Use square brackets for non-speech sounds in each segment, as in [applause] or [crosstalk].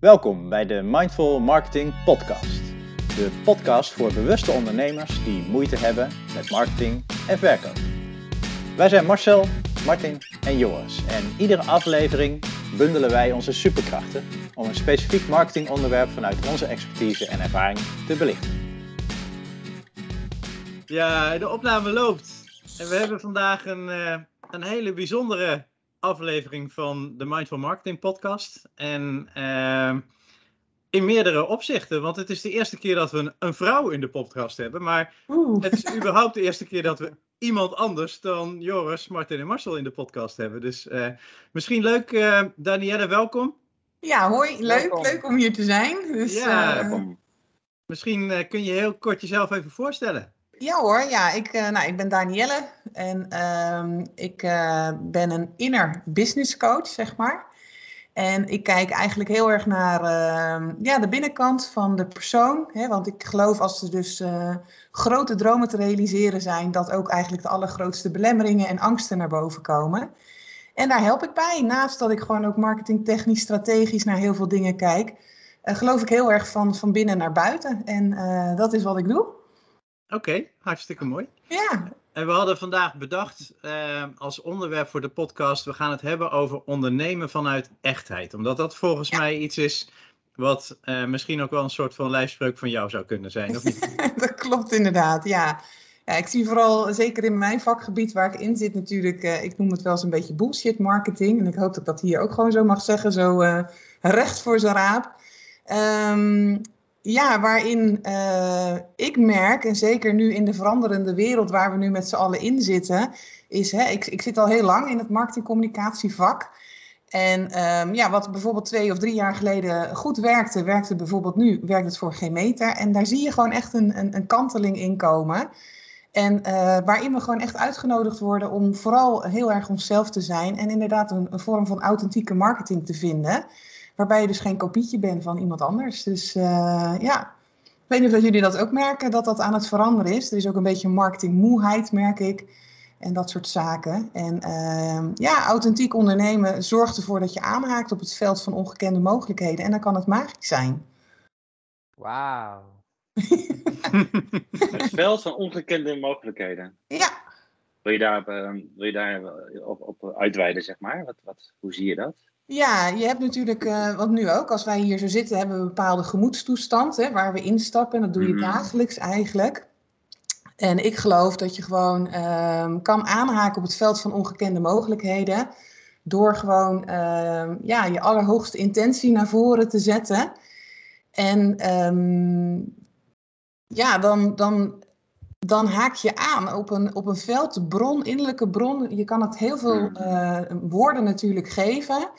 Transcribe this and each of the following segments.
Welkom bij de Mindful Marketing Podcast. De podcast voor bewuste ondernemers die moeite hebben met marketing en verkoop. Wij zijn Marcel, Martin en Joris en iedere aflevering bundelen wij onze superkrachten om een specifiek marketingonderwerp vanuit onze expertise en ervaring te belichten. Ja, de opname loopt. En we hebben vandaag een, uh, een hele bijzondere aflevering van de Mindful Marketing Podcast. En uh, in meerdere opzichten, want het is de eerste keer dat we een, een vrouw in de podcast hebben. Maar Oeh. het is überhaupt de eerste keer dat we iemand anders dan Joris, Martin en Marcel in de podcast hebben. Dus uh, misschien leuk, uh, Danielle, welkom. Ja, hoi, leuk, welkom. leuk om hier te zijn. Dus, ja, misschien kun je heel kort jezelf even voorstellen. Ja hoor, ja, ik, uh, nou, ik ben Danielle en uh, ik uh, ben een inner business coach, zeg maar. En ik kijk eigenlijk heel erg naar ehm, ja, de binnenkant van de persoon. Hè, want ik geloof als er dus eh, grote dromen te realiseren zijn, dat ook eigenlijk de allergrootste belemmeringen en angsten naar boven komen. En daar help ik bij. Naast dat ik gewoon ook marketingtechnisch, strategisch naar heel veel dingen kijk, geloof ik heel erg van, van binnen naar buiten. En dat is wat ik doe. Oké, okay, hartstikke mooi. Ja. En we hadden vandaag bedacht uh, als onderwerp voor de podcast, we gaan het hebben over ondernemen vanuit echtheid. Omdat dat volgens ja. mij iets is wat uh, misschien ook wel een soort van lijfspreuk van jou zou kunnen zijn, of niet? [laughs] dat klopt inderdaad, ja. ja. Ik zie vooral, zeker in mijn vakgebied waar ik in zit natuurlijk, uh, ik noem het wel eens een beetje bullshit marketing. En ik hoop dat ik dat hier ook gewoon zo mag zeggen, zo recht voor zijn raap. Um, ja, waarin uh, ik merk, en zeker nu in de veranderende wereld waar we nu met z'n allen in zitten, is, hè, ik, ik zit al heel lang in het marketingcommunicatievak. En um, ja, wat bijvoorbeeld twee of drie jaar geleden goed werkte, werkte bijvoorbeeld nu, werkt het voor geen meter. En daar zie je gewoon echt een, een, een kanteling in komen. En uh, waarin we gewoon echt uitgenodigd worden om vooral heel erg onszelf te zijn en inderdaad een vorm van authentieke marketing te vinden. Waarbij je dus geen kopietje bent van iemand anders. Dus uh, ja, ik weet niet of jullie dat ook merken, dat dat aan het veranderen is. Er is ook een beetje marketingmoeheid, merk ik. En dat soort zaken. En uh, ja, authentiek ondernemen zorgt ervoor dat je aanhaakt op het veld van ongekende mogelijkheden. En dan kan het magisch zijn. Wauw. [laughs] [laughs] het veld van ongekende mogelijkheden. Ja. Wil je daar, uh, wil je daar op, op uitweiden, zeg maar? Wat, wat, hoe zie je dat? Ja, je hebt natuurlijk, uh, want nu ook, als wij hier zo zitten, hebben we een bepaalde gemoedstoestand hè, waar we instappen. En dat doe je mm. dagelijks eigenlijk. En ik geloof dat je gewoon uh, kan aanhaken op het veld van ongekende mogelijkheden. Door gewoon uh, ja, je allerhoogste intentie naar voren te zetten. En um, ja, dan, dan, dan haak je aan op een, op een veld, bron, innerlijke bron. Je kan het heel veel uh, woorden natuurlijk geven.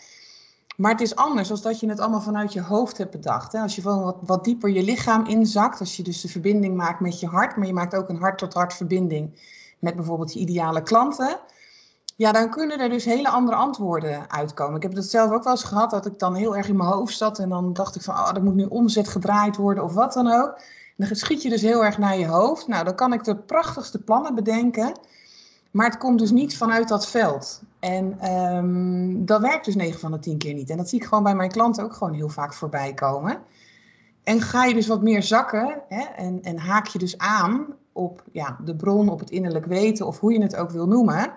Maar het is anders als dat je het allemaal vanuit je hoofd hebt bedacht. Hè? Als je gewoon wat, wat dieper je lichaam inzakt, als je dus de verbinding maakt met je hart, maar je maakt ook een hart-tot-hart verbinding met bijvoorbeeld je ideale klanten. Ja, dan kunnen er dus hele andere antwoorden uitkomen. Ik heb het zelf ook wel eens gehad, dat ik dan heel erg in mijn hoofd zat en dan dacht ik van, oh, er moet nu omzet gedraaid worden of wat dan ook. En dan schiet je dus heel erg naar je hoofd. Nou, dan kan ik de prachtigste plannen bedenken. Maar het komt dus niet vanuit dat veld. En um, dat werkt dus 9 van de 10 keer niet. En dat zie ik gewoon bij mijn klanten ook gewoon heel vaak voorbij komen. En ga je dus wat meer zakken hè, en, en haak je dus aan op ja, de bron, op het innerlijk weten of hoe je het ook wil noemen.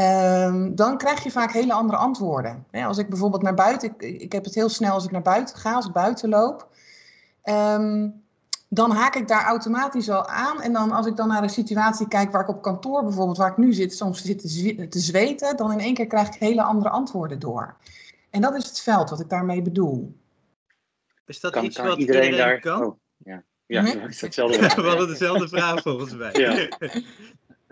Um, dan krijg je vaak hele andere antwoorden. als ik bijvoorbeeld naar buiten, ik, ik heb het heel snel als ik naar buiten ga, als ik buiten loop. Um, dan haak ik daar automatisch al aan. En dan als ik dan naar een situatie kijk waar ik op kantoor bijvoorbeeld, waar ik nu zit, soms zit te zweten, dan in één keer krijg ik hele andere antwoorden door. En dat is het veld wat ik daarmee bedoel. Is dat iets wat iedereen, iedereen daar kan? Oh, ja, ja [laughs] hm? is hetzelfde. We hadden dezelfde vraag volgens mij. Ja.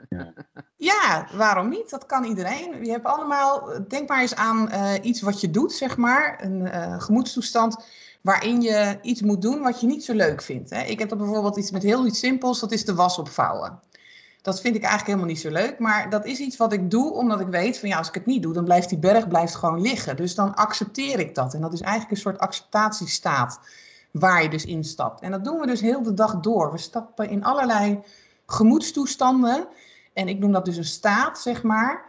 Ja. ja. waarom niet? Dat kan iedereen. Je hebt allemaal, denk maar eens aan uh, iets wat je doet, zeg maar, een uh, gemoedstoestand waarin je iets moet doen wat je niet zo leuk vindt. Hè. Ik heb bijvoorbeeld iets met heel iets simpels, dat is de was opvouwen. Dat vind ik eigenlijk helemaal niet zo leuk, maar dat is iets wat ik doe omdat ik weet van ja, als ik het niet doe, dan blijft die berg blijft gewoon liggen. Dus dan accepteer ik dat. En dat is eigenlijk een soort acceptatiestaat waar je dus instapt. En dat doen we dus heel de dag door. We stappen in allerlei gemoedstoestanden. En ik noem dat dus een staat, zeg maar.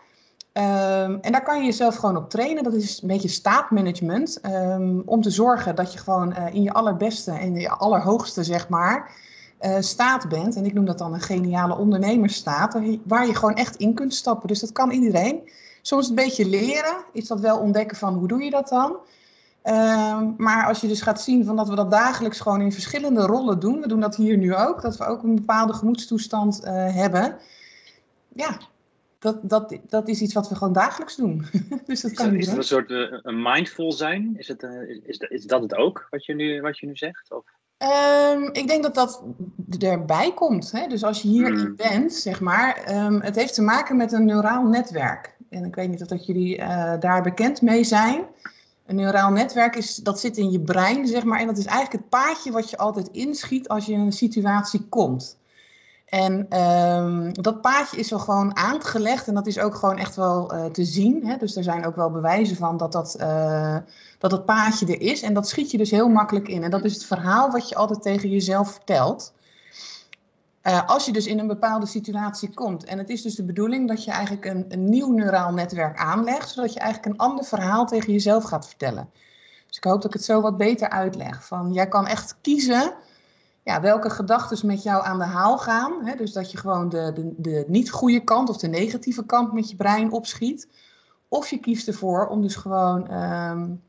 Ehm, en daar kan je jezelf gewoon op trainen. Dat is een beetje staatmanagement. Um, om te zorgen dat je gewoon uh, in je allerbeste en je allerhoogste, zeg maar, uh, staat bent. En ik noem dat dan een geniale ondernemersstaat. Waar je gewoon echt in kunt stappen. Dus dat kan iedereen. Soms een beetje leren. Is dat wel ontdekken van hoe doe je dat dan? Um, maar als je dus gaat zien van dat we dat dagelijks gewoon in verschillende rollen doen. We doen dat hier nu ook. Dat we ook een bepaalde gemoedstoestand uh, hebben. Ja, dat, dat, dat is iets wat we gewoon dagelijks doen. [laughs] dus dat is, kan dat, is dat een soort uh, een mindful zijn? Is, het, uh, is, is dat het ook, wat je nu, wat je nu zegt? Of? Um, ik denk dat dat erbij komt. Hè? Dus als je hierin mm. bent, zeg maar, um, het heeft te maken met een neuraal netwerk. En ik weet niet of dat jullie uh, daar bekend mee zijn. Een neuraal netwerk is, dat zit in je brein, zeg maar. En dat is eigenlijk het paadje wat je altijd inschiet als je in een situatie komt. En um, dat paadje is wel gewoon aangelegd en dat is ook gewoon echt wel uh, te zien. Hè? Dus er zijn ook wel bewijzen van dat dat, uh, dat dat paadje er is. En dat schiet je dus heel makkelijk in. En dat is het verhaal wat je altijd tegen jezelf vertelt. Uh, als je dus in een bepaalde situatie komt. En het is dus de bedoeling dat je eigenlijk een, een nieuw neuraal netwerk aanlegt, zodat je eigenlijk een ander verhaal tegen jezelf gaat vertellen. Dus ik hoop dat ik het zo wat beter uitleg. Van, jij kan echt kiezen ja, welke gedachten met jou aan de haal gaan. Hè? Dus dat je gewoon de, de, de niet goede kant of de negatieve kant met je brein opschiet. Of je kiest ervoor om dus gewoon um,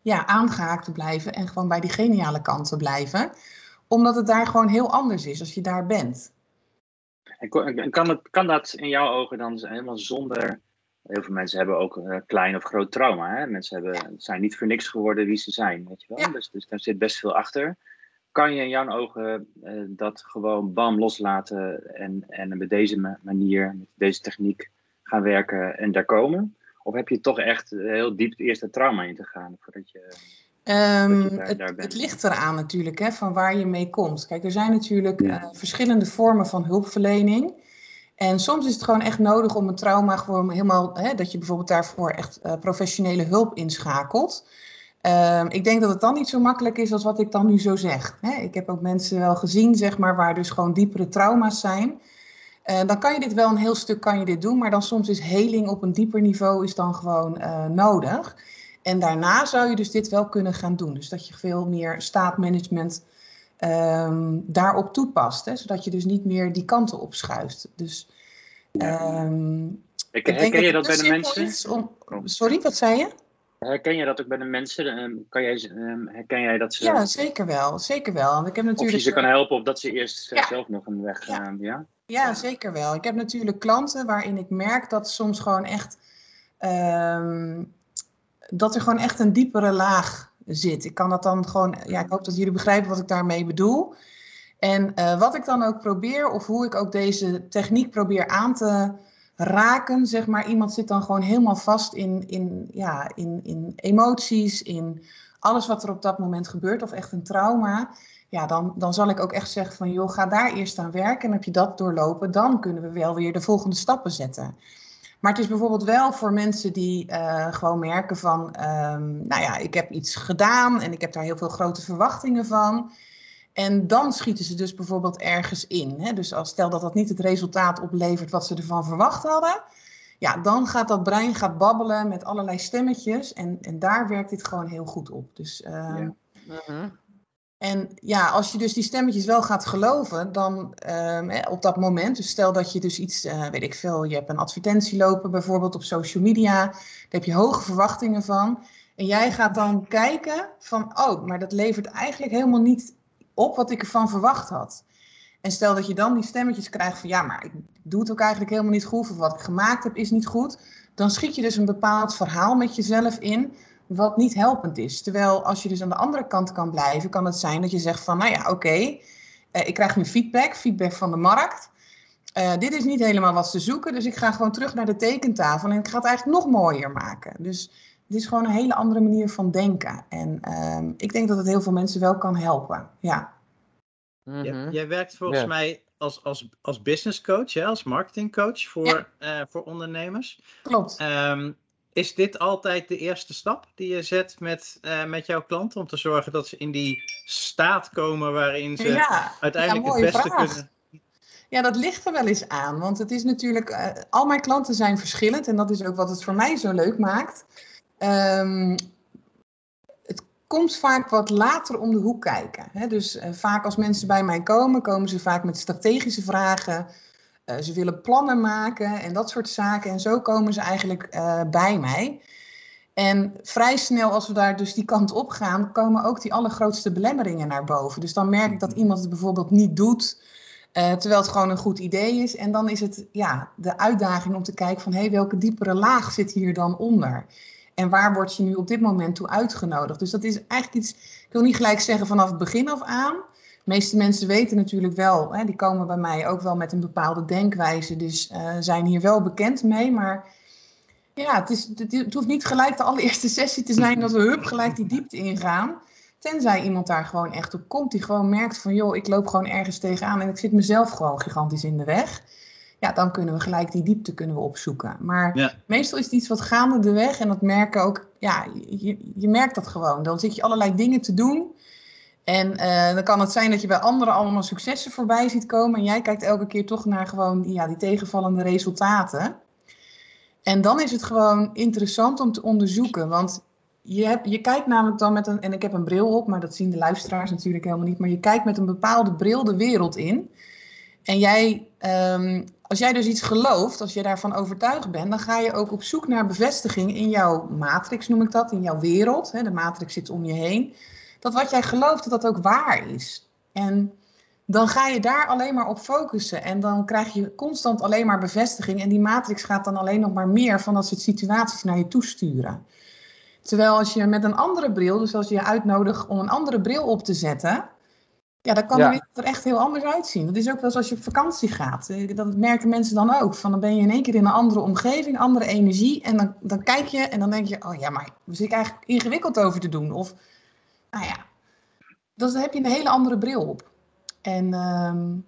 ja, aangehaakt te blijven en gewoon bij die geniale kant te blijven. Omdat het daar gewoon heel anders is als je daar bent. En kan, het, kan dat in jouw ogen dan helemaal zonder. Heel veel mensen hebben ook uh, klein of groot trauma. Hè? Mensen hebben, zijn niet voor niks geworden wie ze zijn. Weet je wel? Ja. Dus, dus daar zit best veel achter kan je in jouw ogen uh, dat gewoon bam loslaten en, en met deze manier, met deze techniek gaan werken en daar komen? Of heb je toch echt heel diep het eerste trauma in te gaan voordat je. Um, je daar, het, daar het, ligt eraan natuurlijk, hè, van waar je mee komt. Kijk, er zijn natuurlijk ja. uh, verschillende vormen van hulpverlening. En soms is het gewoon echt nodig om een trauma gewoon helemaal, hè, dat je bijvoorbeeld daarvoor echt uh, professionele hulp inschakelt. Um, ik denk dat het dan niet zo makkelijk is als wat ik dan nu zo zeg. Ik heb ook mensen wel gezien, zeg maar, waar dus gewoon diepere trauma's zijn. Uh, dan kan je dit wel een heel stuk kan je dit doen, maar dan soms is heling op een dieper niveau is dan gewoon uh, nodig. En daarna zou je dus dit wel kunnen gaan doen. Dus dat je veel meer staatmanagement um, daarop toepast. Hè? Zodat je dus niet meer die kanten opschuift. Dus, um, ik, ik herken je dat, dat bij de mensen? Om... Sorry, wat zei je? Herken je dat ook bij de mensen? Ehm, kan jij, ehm, herken jij dat ze... Ja, zeker wel. Zeker wel. Want ik heb natuurlijk... Of je ze kan helpen of dat ze eerst ja. zelf nog een weg gaan. Ja. ja? Ja, zeker wel. Ik heb natuurlijk klanten waarin ik merk dat soms gewoon echt... Um, dat er gewoon echt een diepere laag zit. Ik kan dat dan gewoon... Ja, ik hoop dat jullie begrijpen wat ik daarmee bedoel. En uh, wat ik dan ook probeer, of hoe ik ook deze techniek probeer aan te raken, zeg maar. Iemand zit dan gewoon helemaal vast in, in, ja, in, in emoties, in alles wat er op dat moment gebeurt, of echt een trauma. Ja, dan, dan zal ik ook echt zeggen van, joh, ga daar eerst aan werken. En heb je dat doorlopen, dan kunnen we wel weer de volgende stappen zetten. Maar het is bijvoorbeeld wel voor mensen die uh, gewoon merken van, um, nou ja, ik heb iets gedaan en ik heb daar heel veel grote verwachtingen van. En dan schieten ze dus bijvoorbeeld ergens in. Hè? Dus als stel dat dat niet het resultaat oplevert wat ze ervan verwacht hadden. Ja, dan gaat dat brein gaat babbelen met allerlei stemmetjes. En, en daar werkt dit gewoon heel goed op. Dus, uh, ja. uh-huh. En ja, als je dus die stemmetjes wel gaat geloven, dan um, op dat moment, dus stel dat je dus iets, uh, weet ik veel, je hebt een advertentie lopen bijvoorbeeld op social media, daar heb je hoge verwachtingen van. En jij gaat dan kijken van, oh, maar dat levert eigenlijk helemaal niet op wat ik ervan verwacht had. En stel dat je dan die stemmetjes krijgt van ja, maar ik doe het ook eigenlijk helemaal niet goed, of wat ik gemaakt heb is niet goed. Dan schiet je dus een bepaald verhaal met jezelf in, wat niet helpend is. Terwijl als je dus aan de andere kant kan blijven, kan het zijn dat je zegt van nou ja, oké, uh, ik krijg nu feedback, feedback van de markt. Uh, dit is niet helemaal wat ze zoeken, dus ik ga gewoon terug naar de tekentafel en ik ga het eigenlijk nog mooier maken. Dus het is gewoon een hele andere manier van denken. En um, ik denk dat het heel veel mensen wel kan helpen. Ja. Mm -hmm. jij, werkt volgens ja. mij als, als, als business coach, hè, als marketingcoach voor, ja. uh, voor ondernemers. Klopt. Um, is dit altijd de eerste stap die je zet met, uh, met jouw klanten om te zorgen dat ze in die staat komen waarin ze ja, uiteindelijk het beste vraag. kunnen? Ja, dat ligt er wel eens aan. Want het is natuurlijk, uh, al mijn klanten zijn verschillend en dat is ook wat het voor mij zo leuk maakt. Um, het komt vaak wat later om de hoek kijken. Hè? Dus uh, vaak als mensen bij mij komen, komen ze vaak met strategische vragen. Uh, ze willen plannen maken en dat soort zaken. En zo komen ze eigenlijk bij mij. En vrij snel, als we daar dus die kant op gaan, komen ook die allergrootste belemmeringen naar boven. Dus dan merk ik dat iemand het bijvoorbeeld niet doet, uh, terwijl het gewoon een goed idee is. En dan is het ja, de uitdaging om te kijken van, hé, hey, welke diepere laag zit hier dan onder? En waar word je nu op dit moment toe uitgenodigd? Dus dat is eigenlijk iets, ik wil niet gelijk zeggen vanaf het begin af aan. De meeste mensen weten natuurlijk wel, hè, die komen bij mij ook wel met een bepaalde denkwijze, dus uh, zijn hier wel bekend mee, maar ja, het, is, het, hoeft niet gelijk de allereerste [laughs] sessie te zijn dat we hup gelijk die diepte ingaan. Tenzij iemand daar gewoon echt op komt, die gewoon merkt van joh, ik loop gewoon ergens tegenaan en ik zit mezelf gewoon gigantisch in de weg. Ja, dan kunnen we gelijk die diepte kunnen we opzoeken. Maar meestal is het iets wat gaande de weg en dat merken ook, ja, je, je merkt dat gewoon. Dan zit je allerlei dingen te doen. En uh, dan kan het zijn dat je bij anderen allemaal successen voorbij ziet komen. En jij kijkt elke keer toch naar gewoon ja, die tegenvallende resultaten. En dan is het gewoon interessant om te onderzoeken. Want je, hebt, je kijkt namelijk dan met een, en ik heb een bril op, maar dat zien de luisteraars natuurlijk helemaal niet. Maar je kijkt met een bepaalde bril de wereld in. En jij, um, als jij dus iets gelooft, als je daarvan overtuigd bent, dan ga je ook op zoek naar bevestiging in jouw matrix, noem ik dat, in jouw wereld. Hè, de matrix zit om je heen. Dat wat jij gelooft, dat dat ook waar is. En dan ga je daar alleen maar op focussen. En dan krijg je constant alleen maar bevestiging. En die matrix gaat dan alleen nog maar meer van dat soort situaties naar je toesturen. Terwijl als je met een andere bril, dus als je je uitnodigt om een andere bril op te zetten, ja, dan kan ja. er echt heel anders uitzien. Dat is ook wel als je op vakantie gaat. Eh, dat merken mensen dan ook. Van dan ben je in één keer in een andere omgeving, andere energie. En dan, dan kijk je en dan denk je, oh ja, maar daar zit ik eigenlijk ingewikkeld over te doen. Of, nou ja, dan heb je een hele andere bril op. En um,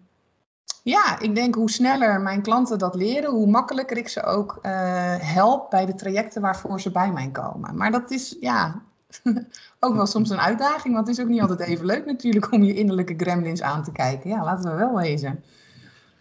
ja, ik denk hoe sneller mijn klanten dat leren, hoe makkelijker ik ze ook uh, help bij de trajecten waarvoor ze bij mij komen. Maar dat is ja, [laughs] ook wel soms een uitdaging, want het is ook niet altijd even leuk natuurlijk om je innerlijke gremlins aan te kijken. Ja, laten we wel wezen.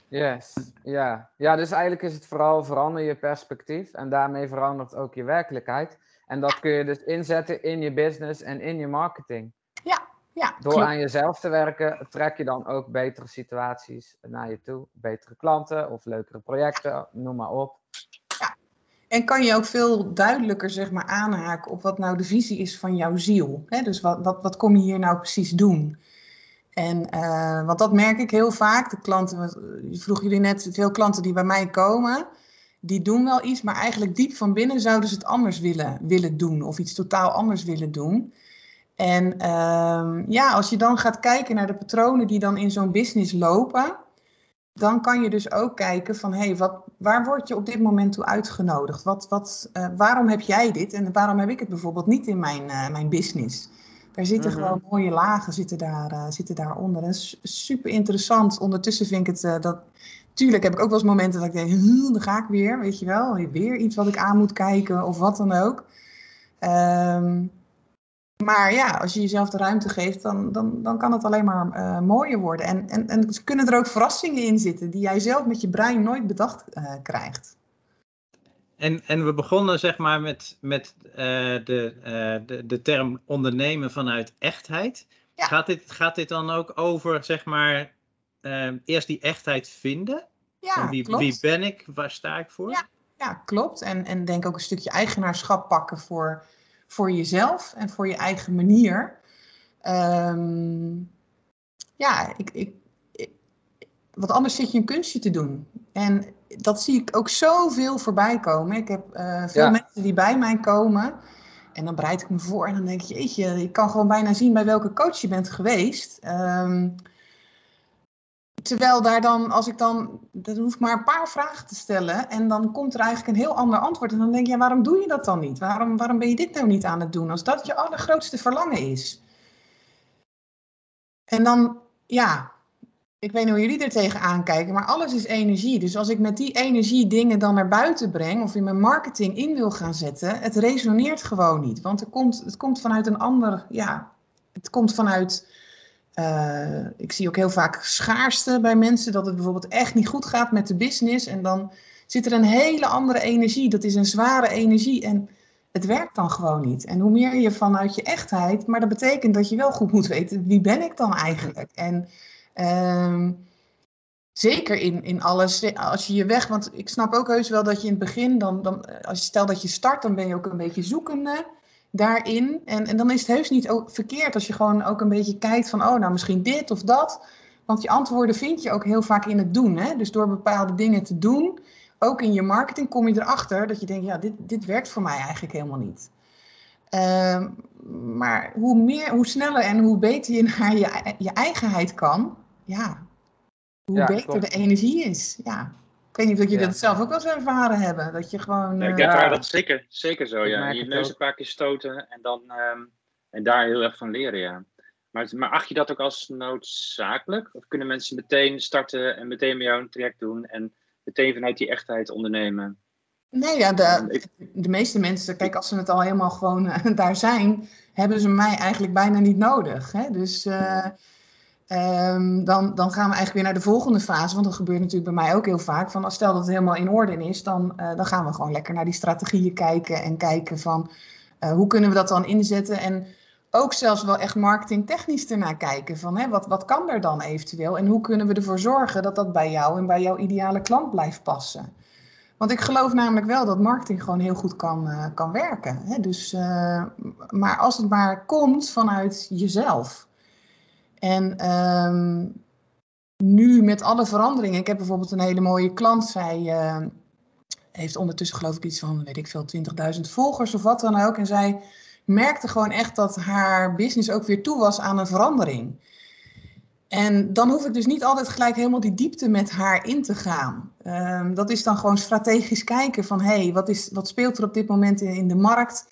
Yes, ja. Ja, dus eigenlijk is het vooral verander je perspectief en daarmee verandert ook je werkelijkheid. En dat kun je dus inzetten in je business en in je marketing. Ja, ja, Door aan jezelf te werken, trek je dan ook betere situaties naar je toe. Betere klanten of leukere projecten, noem maar op. En kan je ook veel duidelijker zeg maar, aanhaken op wat nou de visie is van jouw ziel. Dus wat, wat, wat kom je hier nou precies doen? En uh, want dat merk ik heel vaak. De klanten, je vroeg jullie net, veel klanten die bij mij komen, die doen wel iets, maar eigenlijk diep van binnen zouden ze het anders willen, willen doen of iets totaal anders willen doen. En um, ja, als je dan gaat kijken naar de patronen die dan in zo'n business lopen, dan kan je dus ook kijken van, hé, hey, waar word je op dit moment toe uitgenodigd? Wat, wat, uh, waarom heb jij dit en waarom heb ik het bijvoorbeeld niet in mijn, uh, mijn business? Daar zitten mm -hmm. gewoon mooie lagen zitten daar, uh, zitten daaronder. Dat is super interessant. Ondertussen vind ik het, dat, tuurlijk heb ik ook wel eens momenten dat ik denk, dan ga ik weer, weet je wel, weer iets wat ik aan moet kijken of wat dan ook. Um, maar ja, als je jezelf de ruimte geeft, dan, dan, dan kan het alleen maar uh, mooier worden. En, en, en kunnen er ook verrassingen in zitten die jij zelf met je brein nooit bedacht uh, krijgt. En, en we begonnen zeg maar met, met uh, de, de, de term ondernemen vanuit echtheid. Ja. Gaat, dit, gaat dit dan ook over zeg maar eerst die echtheid vinden? Ja, wie, klopt. wie ben ik? Waar sta ik voor? Ja, ja klopt. En, en denk ook een stukje eigenaarschap pakken voor voor jezelf en voor je eigen manier. Um, ja, ik, ik, ik, wat anders zit je een kunstje te doen. En dat zie ik ook zoveel voorbij komen. Ik heb uh, veel ja. mensen die bij mij komen. En dan bereid ik me voor en dan denk je, jeetje, je kan gewoon bijna zien bij welke coach je bent geweest. Um, Terwijl daar dan, als ik dan, dan hoef ik maar een paar vragen te stellen en dan komt er eigenlijk een heel ander antwoord. En dan denk je, waarom doe je dat dan niet? Waarom, waarom ben je dit nou niet aan het doen als dat je allergrootste verlangen is? En dan, ja, ik weet niet hoe jullie er tegenaan kijken, maar alles is energie. Dus als ik met die energie dingen dan naar buiten breng of in mijn marketing in wil gaan zetten, het resoneert gewoon niet. Want er komt, het komt vanuit een ander, ja, het komt vanuit eh, ik zie ook heel vaak schaarste bij mensen, dat het bijvoorbeeld echt niet goed gaat met de business. En dan zit er een hele andere energie. Dat is een zware energie. En het werkt dan gewoon niet. En hoe meer je vanuit je echtheid, maar dat betekent dat je wel goed moet weten, wie ben ik dan eigenlijk? En ehm, zeker in, in alles, als je je weg, want ik snap ook heus wel dat je in het begin, dan, dan, als je stel dat je start, dan ben je ook een beetje zoekende daarin. En, en dan is het heus niet ook verkeerd als je gewoon ook een beetje kijkt van, oh nou misschien dit of dat. Want je antwoorden vind je ook heel vaak in het doen. Hè? Dus door bepaalde dingen te doen, ook in je marketing kom je erachter dat je denkt, ja, dit, dit werkt voor mij eigenlijk helemaal niet. Ehm, maar hoe, meer, hoe sneller en hoe beter je naar je, je eigenheid kan, ja, hoe beter de energie is. Ja. Ik weet niet of jullie dat zelf ook wel eens ervaren hebben. Dat je gewoon. Ja, ik uh, ervaar dat zeker, zeker zo. Ja. Je neus een paar keer stoten en, dan, um, en daar heel erg van leren. Ja. Maar, maar acht je dat ook als noodzakelijk? Of kunnen mensen meteen starten en meteen met jou een traject doen en meteen vanuit die echtheid ondernemen? Nee, ja, de, de meeste mensen, kijk, als ze het al helemaal gewoon uh, [laughs] daar zijn, hebben ze mij eigenlijk bijna niet nodig. Hè? Dus uh, um, dan, dan gaan we eigenlijk weer naar de volgende fase. Want dat gebeurt natuurlijk bij mij ook heel vaak. Van als stel dat het helemaal in orde is, dan, uh, dan gaan we gewoon lekker naar die strategieën kijken. En kijken van hoe kunnen we dat dan inzetten. En ook zelfs wel echt marketingtechnisch ernaar kijken. Van hè, wat, wat kan er dan eventueel? En hoe kunnen we ervoor zorgen dat dat bij jou en bij jouw ideale klant blijft passen? Want ik geloof namelijk wel dat marketing gewoon heel goed kan, uh, kan werken. Hè? Dus, maar als het maar komt vanuit jezelf. En um, nu met alle veranderingen. Ik heb bijvoorbeeld een hele mooie klant. Zij uh, heeft ondertussen geloof ik iets van, weet ik veel, 20.000 volgers of wat dan ook. En zij merkte gewoon echt dat haar business ook weer toe was aan een verandering. En dan hoef ik dus niet altijd gelijk helemaal die diepte met haar in te gaan. Um, dat is dan gewoon strategisch kijken van, hé, hey, wat, is, wat speelt er op dit moment in, in de markt?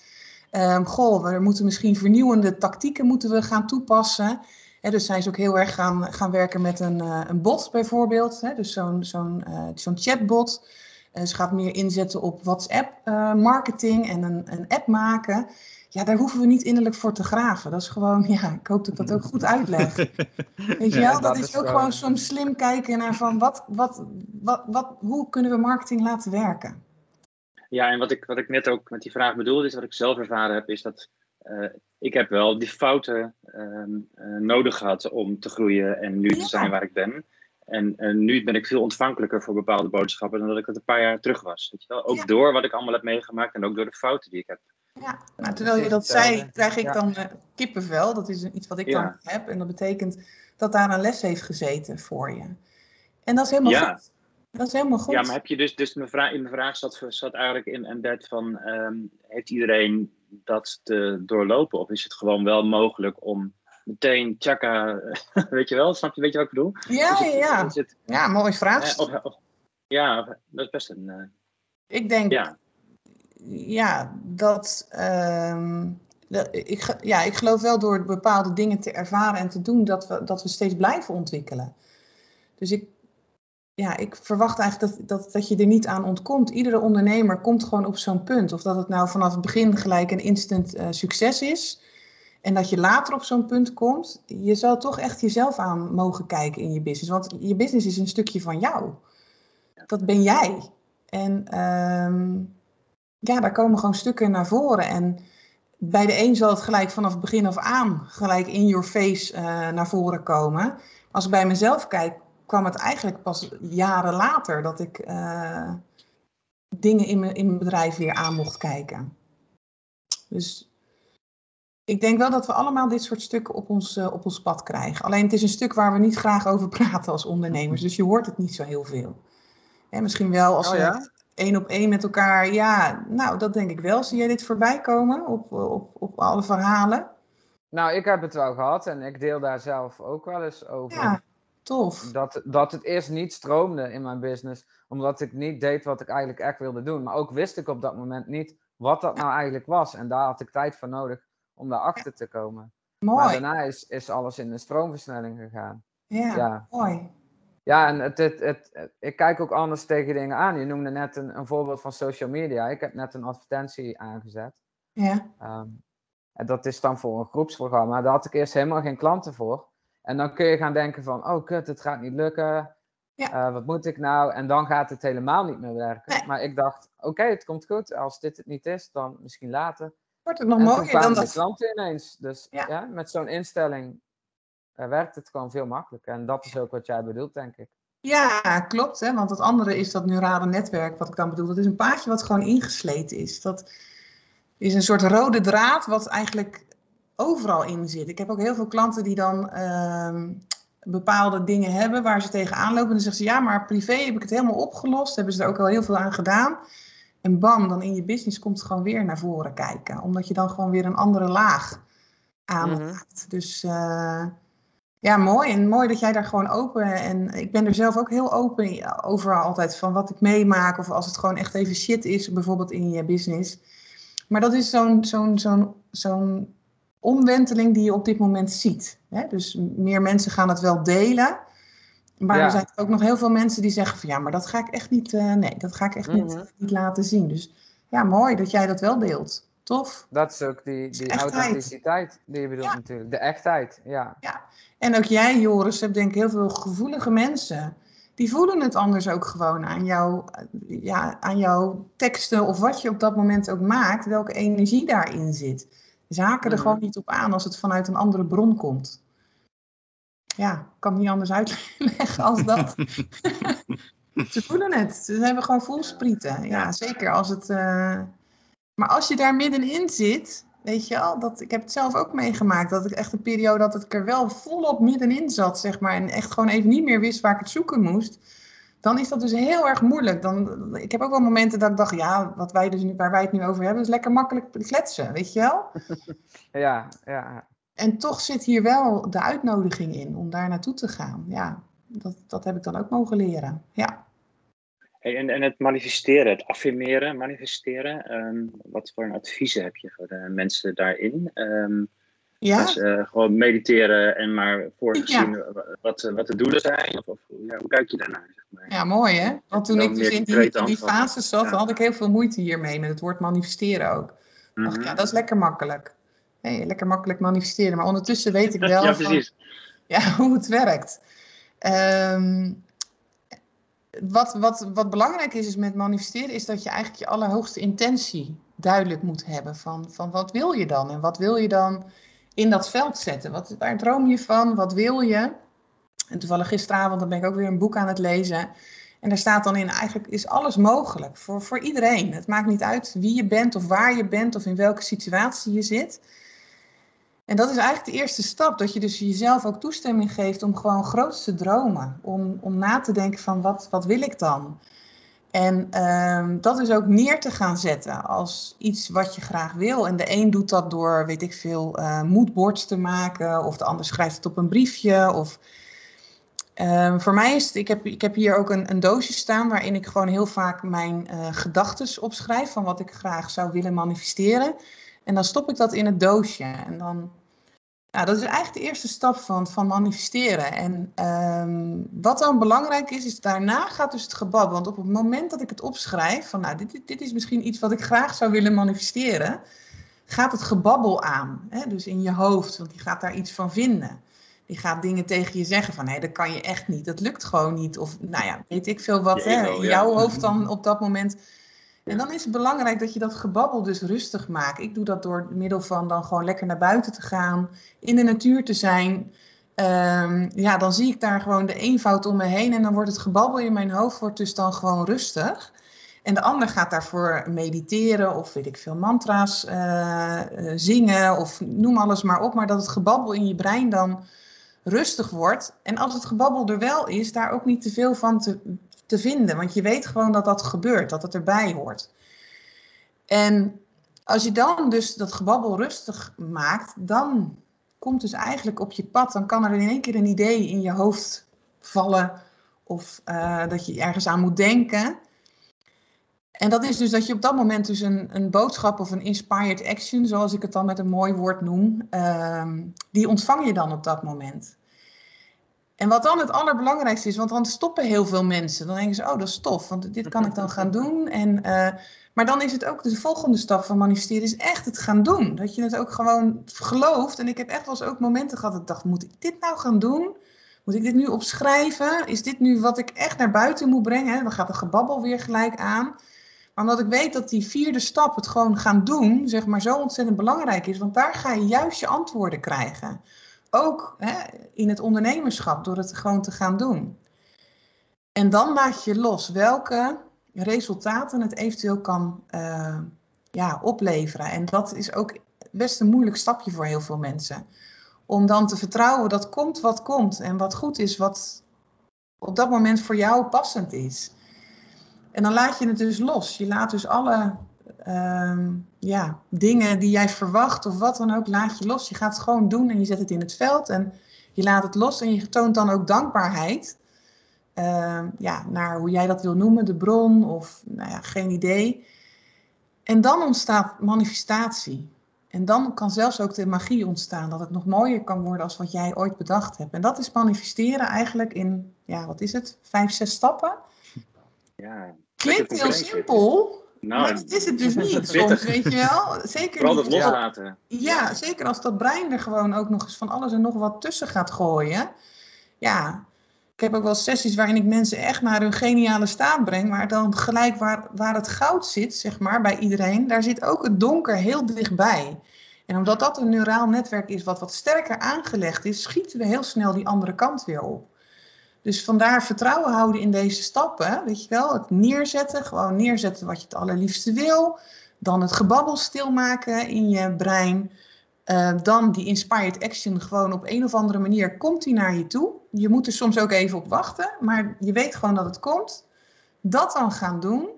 Um, goh, we moeten misschien vernieuwende tactieken moeten we gaan toepassen. He, dus zij is ook heel erg gaan, gaan werken met een, uh, een bot bijvoorbeeld. He, dus zo'n zo'n uh, zo'n chatbot. Uh, ze gaat meer inzetten op WhatsApp marketing en een, een app maken ja, daar hoeven we niet innerlijk voor te graven. Dat is gewoon, [laughs] ja, ik hoop dat ik dat ook goed uitleg. [laughs] Weet je wel, ja, dat, dat, is, ook gewoon soms slim kijken naar van wat, wat, wat, wat, hoe kunnen we marketing laten werken. Ja, en wat ik, wat ik net ook met die vraag bedoelde, is wat ik zelf ervaren heb, is dat uh, ik heb wel die fouten uh, uh, nodig gehad om te groeien en nu ja. te zijn waar ik ben. En, en, nu ben ik veel ontvankelijker voor bepaalde boodschappen dan dat ik het een paar jaar terug was. Weet je wel? Ook ja. door wat ik allemaal heb meegemaakt en ook door de fouten die ik heb ja, maar terwijl je dat zei, krijg ik dan uh, kippenvel. Dat is iets wat ik ja. dan heb. En dat betekent dat daar een les heeft gezeten voor je. En dat is helemaal ja. goed. Dat is helemaal goed. Ja, maar heb je dus, dus mijn vraag, in mijn vraag zat, zat eigenlijk in een bed van, um, heeft iedereen dat te doorlopen? Of is het gewoon wel mogelijk om meteen tjaka, [laughs] weet je wel? Snap je, weet je wat ik bedoel? Ja, het, ja. Het, ja, mooi vraag. Eh, of, of, ja, dat is best een... Uh, ik denk, ja ja, dat, um, dat, ik, ja, ik geloof wel door bepaalde dingen te ervaren en te doen dat we, dat we steeds blijven ontwikkelen. Dus ik, ja, ik verwacht eigenlijk dat, dat, dat je er niet aan ontkomt. Iedere ondernemer komt gewoon op zo'n punt. Of dat het nou vanaf het begin gelijk een instant uh, succes is. En dat je later op zo'n punt komt. Je zal toch echt jezelf aan mogen kijken in je business. Want je business is een stukje van jou. Dat ben jij. En um, ja, daar komen gewoon stukken naar voren. En bij de een zal het gelijk vanaf het begin af aan gelijk in your face uh, naar voren komen. Als ik bij mezelf kijk, kwam het eigenlijk pas jaren later dat ik uh, dingen in mijn, in mijn bedrijf weer aan mocht kijken. Dus ik denk wel dat we allemaal dit soort stukken op ons, uh, op ons pad krijgen. Alleen het is een stuk waar we niet graag over praten als ondernemers. Dus je hoort het niet zo heel veel. En misschien wel als oh, ja? we één op één met elkaar. Ja, nou, dat denk ik wel. Zie jij dit voorbij komen op, op, op alle verhalen? Nou, ik heb het wel gehad en ik deel daar zelf ook wel eens over. Ja, tof. Dat, dat het eerst niet stroomde in mijn business, omdat ik niet deed wat ik eigenlijk echt wilde doen. Maar ook wist ik op dat moment niet wat dat nou eigenlijk was. En daar had ik tijd voor nodig om daarachter te komen. Mooi. Maar daarna is, is alles in een stroomversnelling gegaan. Ja, ja. mooi. Ja, en het, het, het, ik kijk ook anders tegen dingen aan. Je noemde net een, een voorbeeld van social media. Ik heb net een advertentie aangezet. Ja. Um, en dat is dan voor een groepsprogramma. Daar had ik eerst helemaal geen klanten voor. En dan kun je gaan denken van, oh kut, het gaat niet lukken. Ja. Eh, wat moet ik nou? En dan gaat het helemaal niet meer werken. Nee. Maar ik dacht, oké, het komt goed. Als dit het niet is, dan misschien later. Wordt het nog en mooier dan dat? klanten ineens. Dus Ja. ja, met zo'n instelling eh, werkt het gewoon veel makkelijker. En dat is ook wat jij bedoelt, denk ik. Ja, klopt. Hè? Want het andere is dat neurale netwerk, wat ik dan bedoel. Dat is een paadje wat gewoon ingesleten is. Dat is een soort rode draad wat eigenlijk overal in zit. Ik heb ook heel veel klanten die dan ehm, bepaalde dingen hebben waar ze tegenaan lopen. En dan zeggen ze, ja, maar privé heb ik het helemaal opgelost. Hebben ze er ook al heel veel aan gedaan. En bam, dan in je business komt het gewoon weer naar voren kijken. Omdat je dan gewoon weer een andere laag aanraakt. Dus... eh, ja, mooi. En mooi dat jij daar gewoon open. En ik ben er zelf ook heel open over altijd van wat ik meemaak. Of als het gewoon echt even shit is, bijvoorbeeld in je business. Maar dat is zo'n zo'n zo'n zo'n omwenteling die je op dit moment ziet. Hè? Dus meer mensen gaan het wel delen. Maar Ja. er zijn ook nog heel veel mensen die zeggen van ja, maar dat ga ik echt niet, eh, nee, dat ga ik echt Mhm. niet, niet laten zien. Dus ja, mooi dat jij dat wel deelt. Tof. Dat is ook die, die authenticiteit die je bedoelt Ja. natuurlijk. De echtheid, ja. En ook jij, Joris, hebt denk ik heel veel gevoelige mensen. Die voelen het anders ook gewoon aan, jou, ja, aan jouw teksten of wat je op dat moment ook maakt, welke energie daarin zit. Ze haken er gewoon niet op aan als het vanuit een andere bron komt. Ja, ik kan het niet anders uitleggen [laughs] als dat. [laughs] Ze voelen het. Ze hebben gewoon voelsprieten. Ja, zeker als het. eh, Maar als je daar middenin zit, weet je al, dat, ik heb het zelf ook meegemaakt, dat ik echt een periode dat ik er wel volop middenin zat, zeg maar, en echt gewoon even niet meer wist waar ik het zoeken moest. Dan is dat dus heel erg moeilijk. Dan, ik heb ook wel momenten dat ik dacht, ja, wat wij dus nu, waar wij het nu over hebben, is lekker makkelijk kletsen, weet je wel? [laughs] Ja, ja. En toch zit hier wel de uitnodiging in om daar naartoe te gaan. Ja, dat, dat heb ik dan ook mogen leren. Ja. Hey, en, en het manifesteren, het affirmeren, manifesteren. ehm, wat voor een adviezen heb je voor de mensen daarin? Ehm Ja, eh, gewoon mediteren en maar voorzien wat, wat de doelen zijn? Of, of ja, hoe kijk je daarnaar? Zeg maar? ja mooi hè? Want toen ik dus in die, in die fase zat, Ja. had ik heel veel moeite hiermee met het woord manifesteren ook. Ik dacht, Mhm. ja, dat is lekker makkelijk. Nee, lekker makkelijk manifesteren. Maar ondertussen weet ik [laughs] wel ja, van- [laughs] ja, hoe het werkt. Ehm, wat, wat, wat belangrijk is, is met manifesteren, is dat je eigenlijk je allerhoogste intentie duidelijk moet hebben. Van, van wat wil je dan? En wat wil je dan in dat veld zetten? Wat, waar droom je van? Wat wil je? En toevallig gisteravond dan ben ik ook weer een boek aan het lezen. En daar staat dan in, eigenlijk is alles mogelijk voor, voor iedereen. Het maakt niet uit wie je bent of waar je bent of in welke situatie je zit. En dat is eigenlijk de eerste stap, dat je dus jezelf ook toestemming geeft om gewoon groots te dromen. Om, om na te denken van wat, wat wil ik dan? En ehm, dat is ook neer te gaan zetten als iets wat je graag wil. En de een doet dat door, weet ik veel, eh moodboards te maken. Of de ander schrijft het op een briefje. Of, Ehm, voor mij is het, ik heb, ik heb hier ook een, een doosje staan waarin ik gewoon heel vaak mijn eh gedachten opschrijf van wat ik graag zou willen manifesteren. En dan stop ik dat in het doosje. En dan, ja, dat is eigenlijk de eerste stap van, van manifesteren. En ehm, wat dan belangrijk is, is daarna gaat dus het gebabbel. Want op het moment dat ik het opschrijf, van nou, dit, dit- is misschien iets wat ik graag zou willen manifesteren, gaat het gebabbel aan. Hè? Dus in je hoofd, want die gaat daar iets van vinden. Die gaat dingen tegen je zeggen van nee, dat kan je echt niet. Dat lukt gewoon niet. Of nou ja, weet ik veel wat hè, in jouw hoofd dan op dat moment. En dan is het belangrijk dat je dat gebabbel dus rustig maakt. Ik doe dat door middel van dan gewoon lekker naar buiten te gaan, in de natuur te zijn. Ehm, ja, dan zie ik daar gewoon de eenvoud om me heen en dan wordt het gebabbel in mijn hoofd wordt dus dan gewoon rustig. En de ander gaat daarvoor mediteren of weet ik veel, mantra's eh, eh, zingen of noem alles maar op. Maar dat het gebabbel in je brein dan rustig wordt. En als het gebabbel er wel is, daar ook niet te veel van te, te vinden. Want je weet gewoon dat dat gebeurt, dat het erbij hoort. En als je dan dus dat gebabbel rustig maakt, dan komt dus eigenlijk op je pad, dan kan er in één keer een idee in je hoofd vallen of eh, dat je ergens aan moet denken. En dat is dus dat je op dat moment dus een, een boodschap of een inspired action, zoals ik het dan met een mooi woord noem, ehm, die ontvang je dan op dat moment. En wat dan het allerbelangrijkste is, want dan stoppen heel veel mensen. Dan denken ze, oh dat is tof, want dit kan ik dan gaan doen. En, eh, Maar dan is het ook de volgende stap van manifesteren, is echt het gaan doen. Dat je het ook gewoon gelooft. En ik heb echt wel eens ook momenten gehad dat ik dacht, moet ik dit nou gaan doen? Moet ik dit nu opschrijven? Is dit nu wat ik echt naar buiten moet brengen? Dan gaat de gebabbel weer gelijk aan. Maar omdat ik weet dat die vierde stap, het gewoon gaan doen, zeg maar, zo ontzettend belangrijk is. Want daar ga je juist je antwoorden krijgen. Ook hè, in het ondernemerschap, door het gewoon te gaan doen. En dan laat je los welke resultaten het eventueel kan uh, ja, opleveren. En dat is ook best een moeilijk stapje voor heel veel mensen. Om dan te vertrouwen dat komt wat komt en wat goed is, wat op dat moment voor jou passend is. En dan laat je het dus los. Je laat dus alle uh, ja, dingen die jij verwacht of wat dan ook, laat je los. Je gaat het gewoon doen en je zet het in het veld en je laat het los en je toont dan ook dankbaarheid uh, ja, naar hoe jij dat wil noemen, de bron of nou ja, geen idee. En dan ontstaat manifestatie. En dan kan zelfs ook de magie ontstaan, dat het nog mooier kan worden als wat jij ooit bedacht hebt. En dat is manifesteren eigenlijk in, ja, wat is het, vijf, zes stappen. Ja, Klinkt heel simpel, nou, maar dat is het dus [laughs] niet soms, weet je wel. Zeker Vooral loslaten. Ja, zeker als dat brein er gewoon ook nog eens van alles en nog wat tussen gaat gooien. Ja, ik heb ook wel sessies waarin ik mensen echt naar hun geniale staat breng, maar dan gelijk waar, waar het goud zit, zeg maar, bij iedereen, daar zit ook het donker heel dichtbij. En omdat dat een neuraal netwerk is wat wat sterker aangelegd is, schieten we heel snel die andere kant weer op. Dus vandaar vertrouwen houden in deze stappen, weet je wel, het neerzetten, gewoon neerzetten wat je het allerliefste wil, dan het gebabbel stilmaken in je brein, uh, dan die inspired action gewoon op een of andere manier komt die naar je toe. Je moet er soms ook even op wachten, maar je weet gewoon dat het komt. Dat dan gaan doen.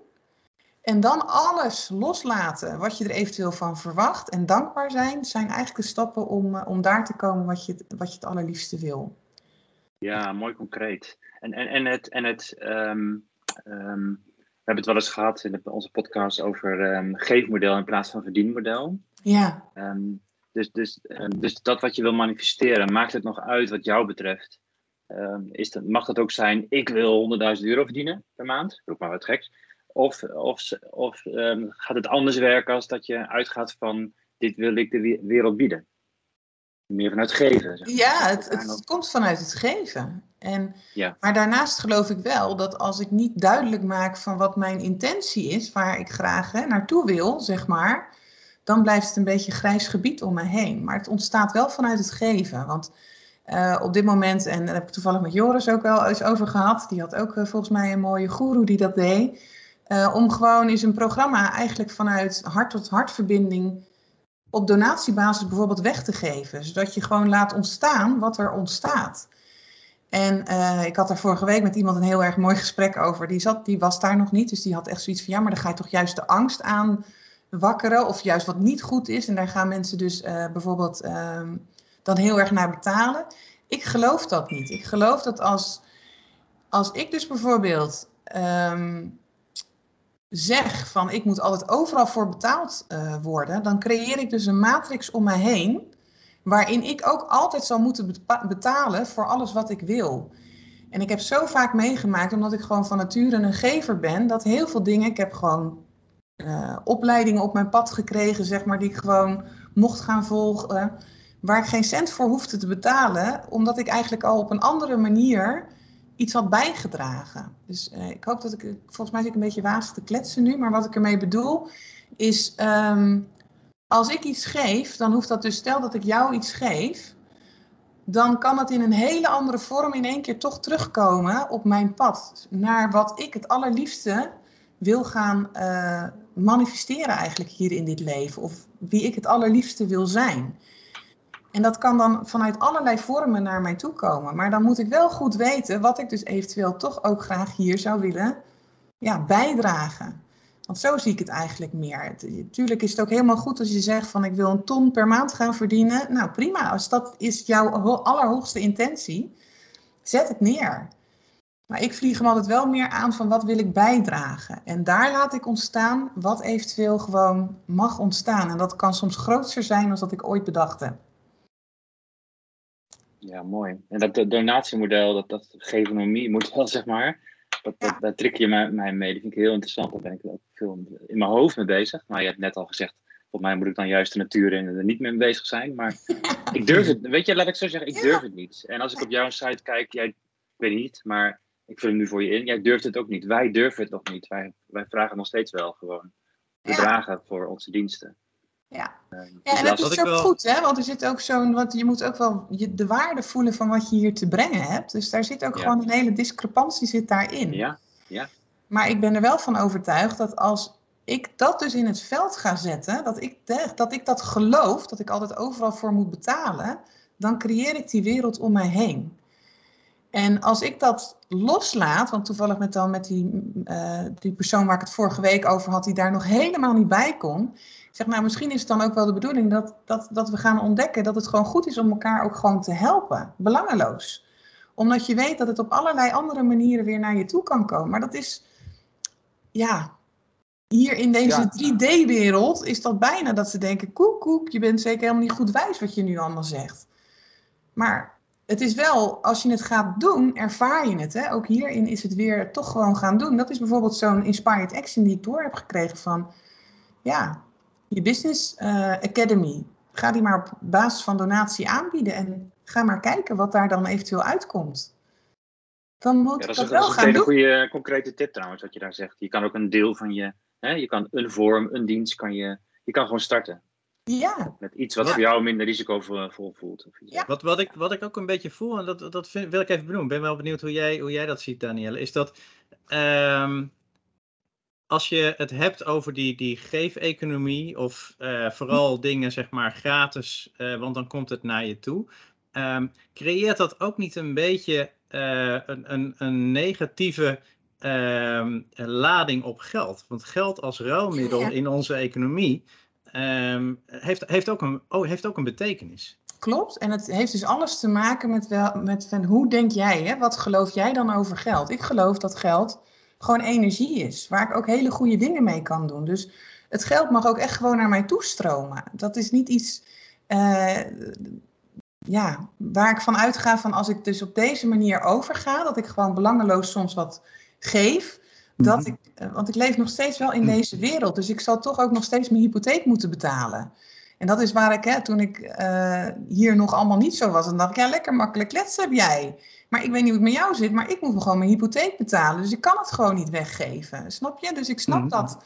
En dan alles loslaten wat je er eventueel van verwacht en dankbaar zijn, zijn eigenlijk de stappen om, uh, om daar te komen wat je, wat je het allerliefste wil. Ja, mooi concreet. En, en, en het, en het um, um, we hebben het wel eens gehad in onze podcast over um, geefmodel in plaats van verdienmodel. Ja. Dus, dus, dus dat wat je wil manifesteren, maakt het nog uit wat jou betreft? Is dat, mag dat ook zijn, ik wil 100.000 euro verdienen per maand? Roep maar wat geks. Of, of, of gaat het anders werken als dat je uitgaat van, dit wil ik de wereld bieden? Meer vanuit geven. Zeg maar. Ja, het, het komt vanuit het geven. En, ja. Maar daarnaast geloof ik wel dat als ik niet duidelijk maak van wat mijn intentie is, waar ik graag hè, naartoe wil, zeg maar, dan blijft het een beetje grijs gebied om me heen. Maar het ontstaat wel vanuit het geven. Want uh, op dit moment, en daar heb ik toevallig met Joris ook wel eens over gehad, die had ook uh, volgens mij een mooie guru die dat deed. Uh, om gewoon eens een programma eigenlijk vanuit hart tot hart verbinding op donatiebasis bijvoorbeeld weg te geven. Zodat je gewoon laat ontstaan wat er ontstaat. En uh, ik had er vorige week met iemand een heel erg mooi gesprek over. Die, zat, die was daar nog niet, dus die had echt zoiets van... ja, maar dan ga je toch juist de angst aan wakkeren... of juist wat niet goed is. En daar gaan mensen dus uh, bijvoorbeeld uh, dan heel erg naar betalen. Ik geloof dat niet. Ik geloof dat als, als ik dus bijvoorbeeld um, zeg van... ik moet altijd overal voor betaald uh, worden... dan creëer ik dus een matrix om mij heen waarin ik ook altijd zal moeten betalen voor alles wat ik wil. En ik heb zo vaak meegemaakt, omdat ik gewoon van nature een gever ben, dat heel veel dingen, ik heb gewoon uh, opleidingen op mijn pad gekregen, zeg maar, die ik gewoon mocht gaan volgen, waar ik geen cent voor hoefde te betalen, omdat ik eigenlijk al op een andere manier iets had bijgedragen. Dus uh, ik hoop dat ik, volgens mij zit ik een beetje wazig te kletsen nu, maar wat ik ermee bedoel is, um, als ik iets geef, dan hoeft dat dus, stel dat ik jou iets geef, dan kan het in een hele andere vorm in één keer toch terugkomen op mijn pad. Naar wat ik het allerliefste wil gaan uh, manifesteren eigenlijk hier in dit leven. Of wie ik het allerliefste wil zijn. En dat kan dan vanuit allerlei vormen naar mij toe komen. Maar dan moet ik wel goed weten wat ik dus eventueel toch ook graag hier zou willen ja, bijdragen. Want zo zie ik het eigenlijk meer. Natuurlijk is het ook helemaal goed als je zegt van ik wil een ton per maand gaan verdienen. Nou prima, als dat is jouw allerhoogste intentie, zet het neer. Maar ik vlieg hem altijd wel meer aan van wat wil ik bijdragen. En daar laat ik ontstaan wat eventueel gewoon mag ontstaan. En dat kan soms groter zijn dan dat ik ooit bedacht heb. Ja, mooi. En dat donatiemodel, dat, dat gevenomie model, [laughs] zeg maar, dat, dat, daar trek je mij, mij mee. Dat vind ik heel interessant. Daar ben ik ook veel in mijn hoofd mee bezig. Maar je hebt net al gezegd, volgens mij moet ik dan juist de natuur in en er niet mee bezig zijn. Maar [laughs] ik durf het, weet je, laat ik zo zeggen, ik durf het niet. En als ik op jouw site kijk, jij, ik weet niet, maar ik vul hem nu voor je in. Jij durft het ook niet. Wij durven het nog niet. Wij, wij vragen nog steeds wel gewoon bedragen voor onze diensten. Ja, um, ja en dat is ook wel... goed, hè? Want er zit ook zo'n, want je moet ook wel je, de waarde voelen van wat je hier te brengen hebt. Dus daar zit ook gewoon een hele discrepantie zit daarin. Ja, ja. Maar ik ben er wel van overtuigd dat als ik dat dus in het veld ga zetten, dat ik, dat ik dat geloof, dat ik altijd overal voor moet betalen, dan creëer ik die wereld om mij heen. En als ik dat loslaat, want toevallig met, dan met die, uh, die persoon waar ik het vorige week over had, die daar nog helemaal niet bij kon. Zeg, nou, misschien is het dan ook wel de bedoeling dat, dat, dat we gaan ontdekken dat het gewoon goed is om elkaar ook gewoon te helpen. Belangeloos. Omdat je weet dat het op allerlei andere manieren weer naar je toe kan komen. Maar dat is, ja, hier in deze 3D-wereld is dat bijna dat ze denken, koek, koek, je bent zeker helemaal niet goed wijs wat je nu allemaal zegt. Maar het is wel, als je het gaat doen, ervaar je het. Hè? Ook hierin is het weer toch gewoon gaan doen. Dat is bijvoorbeeld zo'n inspired action die ik door heb gekregen van, ja, je business uh, academy. Ga die maar op basis van donatie aanbieden en ga maar kijken wat daar dan eventueel uitkomt. Dan moet ja, dat, dat, is, wel dat is gaan een goede concrete tip trouwens, wat je daar zegt. Je kan ook een deel van je, hè, je kan een vorm, een dienst, kan je, je kan gewoon starten. Ja. Met iets wat voor jou minder risicovol voelt. Of ja. wat, wat, ik, wat ik ook een beetje voel, en dat, dat vind, wil ik even benoemen, ik ben wel benieuwd hoe jij, hoe jij dat ziet, Danielle, is dat um, als je het hebt over die, die geef-economie, of uh, vooral dingen zeg maar gratis, uh, want dan komt het naar je toe, um, creëert dat ook niet een beetje uh, een, een, een negatieve um, lading op geld? Want geld als ruilmiddel ja. in onze economie um, heeft, heeft, ook een, oh, heeft ook een betekenis. Klopt, en het heeft dus alles te maken met, wel, met van hoe denk jij, hè? wat geloof jij dan over geld? Ik geloof dat geld gewoon energie is, waar ik ook hele goede dingen mee kan doen. Dus het geld mag ook echt gewoon naar mij toestromen. Dat is niet iets uh, ja, waar ik van uitga van als ik dus op deze manier overga, dat ik gewoon belangeloos soms wat geef, dat mhm. ik, eh, want ik leef nog steeds wel in mhm. deze wereld. Dus ik zal toch ook nog steeds mijn hypotheek moeten betalen. En dat is waar ik, hè, toen ik uh, hier nog allemaal niet zo was, dan dacht ik, ja, lekker makkelijk kletsen heb jij. Maar ik weet niet hoe het met jou zit, maar ik moet gewoon mijn hypotheek betalen. Dus ik kan het gewoon niet weggeven. Snap je? Dus ik snap mm dat.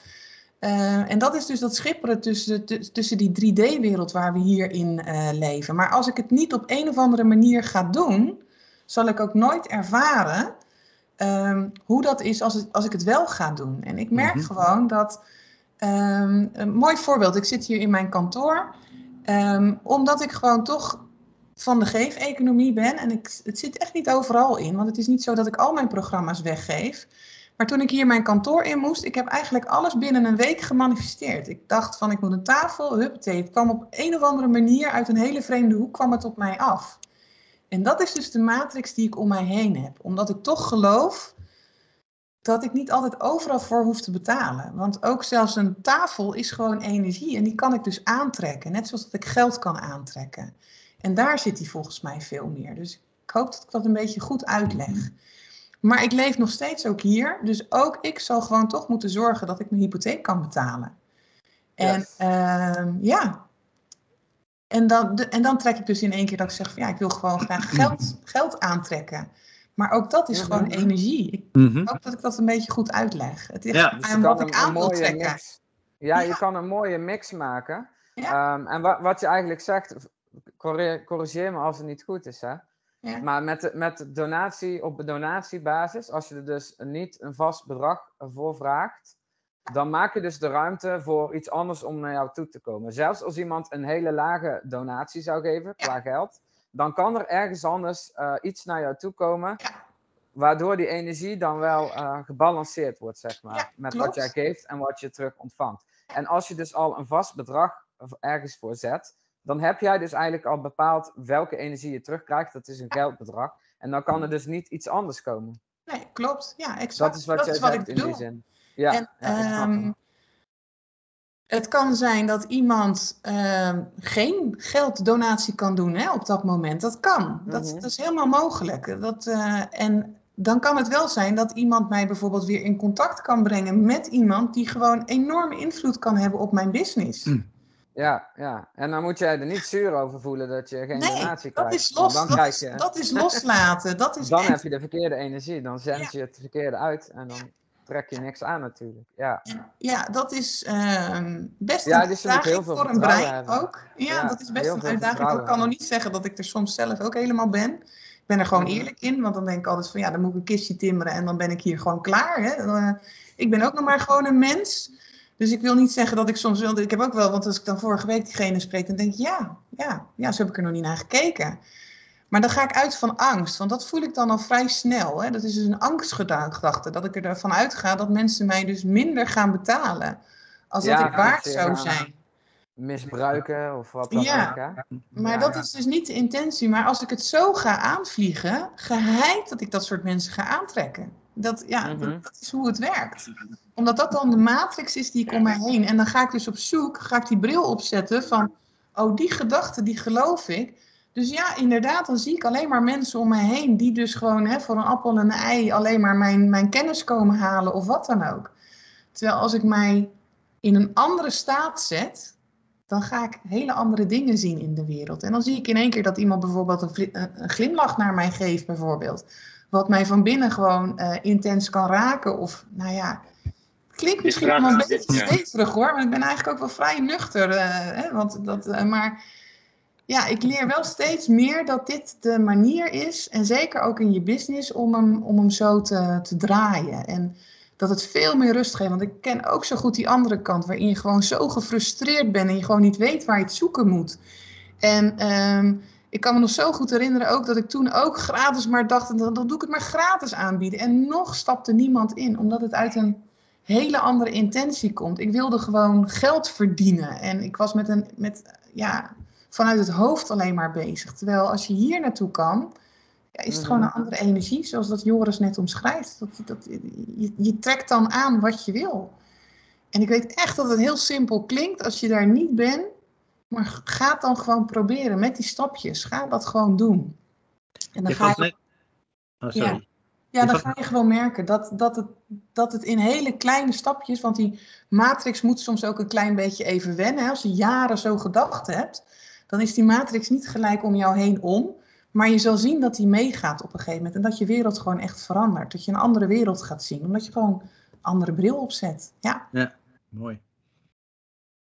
Uh, en dat is dus dat schipperen tussen, tussen die 3D-wereld waar we hier in uh, leven. Maar als ik het niet op een of andere manier ga doen, zal ik ook nooit ervaren um, hoe dat is als, het, als ik het wel ga doen. En ik merk mm -hmm. gewoon dat, um, een mooi voorbeeld, ik zit hier in mijn kantoor, um, omdat ik gewoon toch van de geef-economie ben. En ik, het zit echt niet overal in, want het is niet zo dat ik al mijn programma's weggeef. Maar toen ik hier mijn kantoor in moest, ik heb eigenlijk alles binnen een week gemanifesteerd. Ik dacht van ik moet een tafel, huppatee. Het kwam op een of andere manier uit een hele vreemde hoek, kwam het op mij af. En dat is dus de matrix die ik om mij heen heb. Omdat ik toch geloof dat ik niet altijd overal voor hoef te betalen. Want ook zelfs een tafel is gewoon energie en die kan ik dus aantrekken. Net zoals dat ik geld kan aantrekken. En daar zit die volgens mij veel meer. Dus ik hoop dat ik dat een beetje goed uitleg. Maar ik leef nog steeds ook hier. Dus ook ik zal gewoon toch moeten zorgen dat ik mijn hypotheek kan betalen. En yes. uh, ja, en dan, en dan trek ik dus in één keer dat ik zeg van ja, ik wil gewoon graag geld, geld aantrekken. Maar ook dat is gewoon energie. Ik mm -hmm. hoop dat ik dat een beetje goed uitleg. Het is ja, dus wat ik aan wil trekken. Mix. Ja, je kan een mooie mix maken. Ja. Um, en wat, wat je eigenlijk zegt, corrigeer me als het niet goed is, hè? Ja. Maar met, met donatie op donatiebasis, als je er dus niet een vast bedrag voor vraagt, dan maak je dus de ruimte voor iets anders om naar jou toe te komen. Zelfs als iemand een hele lage donatie zou geven qua geld, dan kan er ergens anders uh, iets naar jou toe komen, waardoor die energie dan wel uh, gebalanceerd wordt, zeg maar, ja, met klopt. wat jij geeft en wat je terug ontvangt. En als je dus al een vast bedrag ergens voor zet, dan heb jij dus eigenlijk al bepaald welke energie je terugkrijgt. Dat is een geldbedrag. En dan kan er dus niet iets anders komen. Nee, klopt. Ja, exact. Dat is wat, dat jij is wat zegt ik in die zin. Ja, en, ja um, het kan zijn dat iemand uh, geen gelddonatie kan doen hè, op dat moment. Dat kan. Dat, mm -hmm. dat is helemaal mogelijk. Dat, uh, en dan kan het wel zijn dat iemand mij bijvoorbeeld weer in contact kan brengen met iemand die gewoon enorme invloed kan hebben op mijn business. Hm. Ja, ja, en dan moet jij er niet zuur over voelen dat je geen nee, relatie krijgt. Dat is, los, dan dat, is, je, dat is loslaten. Dat is dan heb je de verkeerde energie, dan zend je het verkeerde uit en dan trek je niks aan natuurlijk. Ja, ja dat is uh, best ja, een uitdaging voor een brein ook. Ja, dat is best een uitdaging. Ik kan nog niet zeggen dat ik er soms zelf ook helemaal ben. Ik ben er gewoon mhm. eerlijk in, want dan denk ik altijd van ja, dan moet ik een kistje timmeren en dan ben ik hier gewoon klaar. Hè. Eh, ik ben ook nog maar gewoon een mens. Dus ik wil niet zeggen dat ik soms wil. Ik heb ook wel, want als ik dan vorige week diegene spreek, dan denk ik ja, ja, ja, zo heb ik er nog niet naar gekeken. Maar dan ga ik uit van angst, want dat voel ik dan al vrij snel. Hè? Dat is dus een angstgedachte, dat ik ervan uitga dat mensen mij dus minder gaan betalen. Als dat ik waard zou zijn. Misbruiken of wat dan ja, ook. Maar dat is dus niet de intentie. Maar als ik het zo ga aanvliegen, geheid dat ik dat soort mensen ga aantrekken. Dat, ja, mhm. dat, is hoe het werkt. Omdat dat dan de matrix is die ik om mij heen. En dan ga ik dus op zoek, ga ik die bril opzetten van, oh die gedachte, die geloof ik. Dus ja, inderdaad, dan zie ik alleen maar mensen om mij heen die dus gewoon hè, voor een appel en een ei alleen maar mijn, mijn kennis komen halen of wat dan ook. Terwijl als ik mij in een andere staat zet, dan ga ik hele andere dingen zien in de wereld. En dan zie ik in één keer dat iemand bijvoorbeeld een, een glimlach naar mij geeft, bijvoorbeeld. Wat mij van binnen gewoon uh, intens kan raken. Of nou ja, klinkt misschien wel een beetje steverig hoor, maar ik ben eigenlijk ook wel vrij nuchter. Uh, hè, want dat, uh, maar ja, ik leer wel steeds meer dat dit de manier is, en zeker ook in je business, om hem, om hem zo te, te draaien. En dat het veel meer rust geeft. Want ik ken ook zo goed die andere kant, waarin je gewoon zo gefrustreerd bent en je gewoon niet weet waar je het zoeken moet. En ehm, ik kan me nog zo goed herinneren ook dat ik toen ook gratis maar dacht, dan, dan doe ik het maar gratis aanbieden. En nog stapte niemand in, omdat het uit een hele andere intentie komt. Ik wilde gewoon geld verdienen. En ik was met een, met, ja, vanuit het hoofd alleen maar bezig. Terwijl als je hier naartoe kan, ja, is het gewoon een mhm. andere energie, zoals dat Joris net omschrijft. Dat, dat, je, je trekt dan aan wat je wil. En ik weet echt dat het heel simpel klinkt als je daar niet bent. Maar ga het dan gewoon proberen met die stapjes. Ga dat gewoon doen. En dan ga je. Net... Oh, sorry. Ja. Ja, dan ga je gewoon merken dat, dat, het, dat het in hele kleine stapjes, want die matrix moet soms ook een klein beetje even wennen. Als je jaren zo gedacht hebt, dan is die matrix niet gelijk om jou heen om. Maar je zal zien dat die meegaat op een gegeven moment. En dat je wereld gewoon echt verandert. Dat je een andere wereld gaat zien. Omdat je gewoon een andere bril opzet. Ja, ja mooi.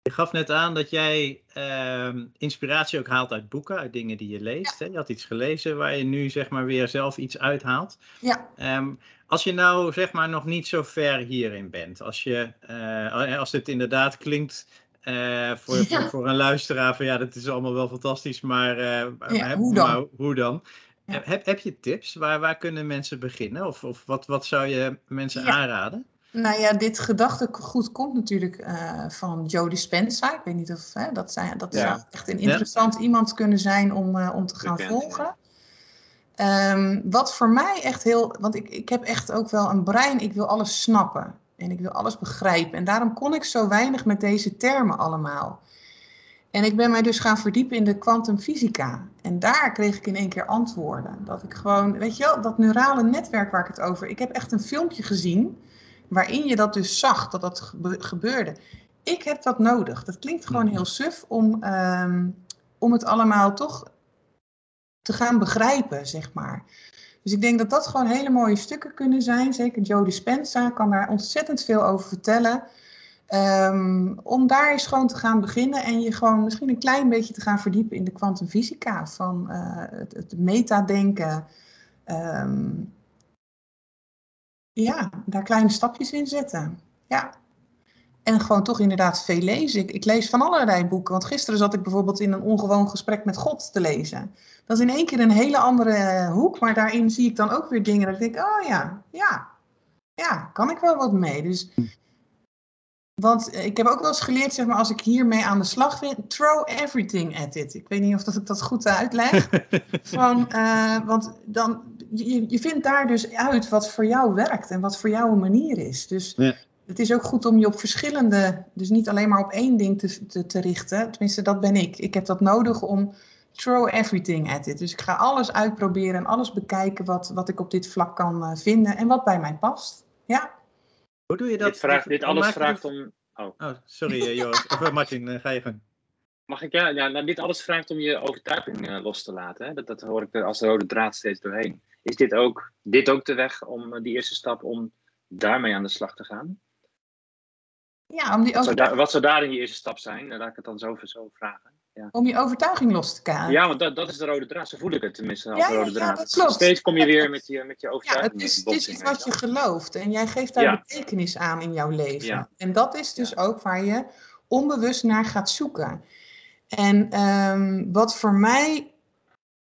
Je gaf net aan dat jij ehm, inspiratie ook haalt uit boeken, uit dingen die je leest. Hè? Je had iets gelezen waar je nu zeg maar weer zelf iets uithaalt. Ja. Ehm, als je nou zeg maar nog niet zo ver hierin bent, als, je, uh, als het inderdaad klinkt uh, voor, voor, voor, een luisteraar van ja, dat is allemaal wel fantastisch, maar, uh, hoe dan? hoe dan? Heb, heb je tips? Waar, waar kunnen mensen beginnen? Of, of wat, wat zou je mensen aanraden? Nou ja, dit gedachtegoed komt natuurlijk uh, van Joe Dispenza. Ik weet niet of hè, dat, zijn, dat zou echt een interessant iemand kunnen zijn om, om te gaan volgen. Um, wat voor mij echt heel, want ik, ik heb echt ook wel een brein, ik wil alles snappen. En ik wil alles begrijpen. En daarom kon ik zo weinig met deze termen allemaal. En ik ben mij dus gaan verdiepen in de kwantumfysica. En daar kreeg ik in één keer antwoorden. Dat ik gewoon, weet je wel, dat neurale netwerk waar ik het over. Ik heb echt een filmpje gezien waarin je dat dus zag, dat dat gebeurde. Ik heb dat nodig. Dat klinkt gewoon heel suf om, um, om het allemaal toch te gaan begrijpen, zeg maar. Dus ik denk dat dat gewoon hele mooie stukken kunnen zijn. Zeker Joe Dispenza kan daar ontzettend veel over vertellen. Um, om daar eens gewoon te gaan beginnen en je gewoon misschien een klein beetje te gaan verdiepen in de kwantumfysica. Van uh, het, het metadenken. Um, ja, daar kleine stapjes in zetten. Ja. En gewoon toch inderdaad veel lezen. Ik, ik, lees van allerlei boeken. Want gisteren zat ik bijvoorbeeld in een ongewoon gesprek met God te lezen. Dat is in één keer een hele andere hoek. Maar daarin zie ik dan ook weer dingen dat ik denk, oh ja, ja, ja, kan ik wel wat mee. Dus, want ik heb ook wel eens geleerd, zeg maar, als ik hiermee aan de slag ben, throw everything at it. Ik weet niet of dat ik dat goed uitleg. [laughs] Van, uh, want dan, je, je vindt daar dus uit wat voor jou werkt en wat voor jou een manier is. Dus ja het is ook goed om je op verschillende, dus niet alleen maar op één ding te, te, te, richten. Tenminste, dat ben ik. Ik heb dat nodig om throw everything at it. Dus ik ga alles uitproberen en alles bekijken wat, wat ik op dit vlak kan uh, vinden en wat bij mij past. Ja. Hoe doe je dat? Dit, vraagt, dit alles vraagt om... Oh, oh sorry uh, Joris. [laughs] of Martin, ga je gang. Mag ik? Ja, ja nou, dit alles vraagt om je overtuiging los te laten. Hè? Dat, dat hoor ik er als de rode draad steeds doorheen. Is dit ook, dit ook de weg om die eerste stap om daarmee aan de slag te gaan? Ja, om die wat, zou daar, wat zou daarin je eerste stap zijn? Laat ik het dan zo, zo vragen. Ja. Om je overtuiging los te krijgen. Ja, want dat, dat is de rode draad. Zo voel ik het tenminste als ja, rode draad. Ja, dat klopt. Steeds kom je weer met je, met je overtuiging. Ja, het is, het is iets wat je gelooft. En jij geeft daar betekenis aan in jouw leven. En dat is dus ook waar je onbewust naar gaat zoeken. En um, wat voor mij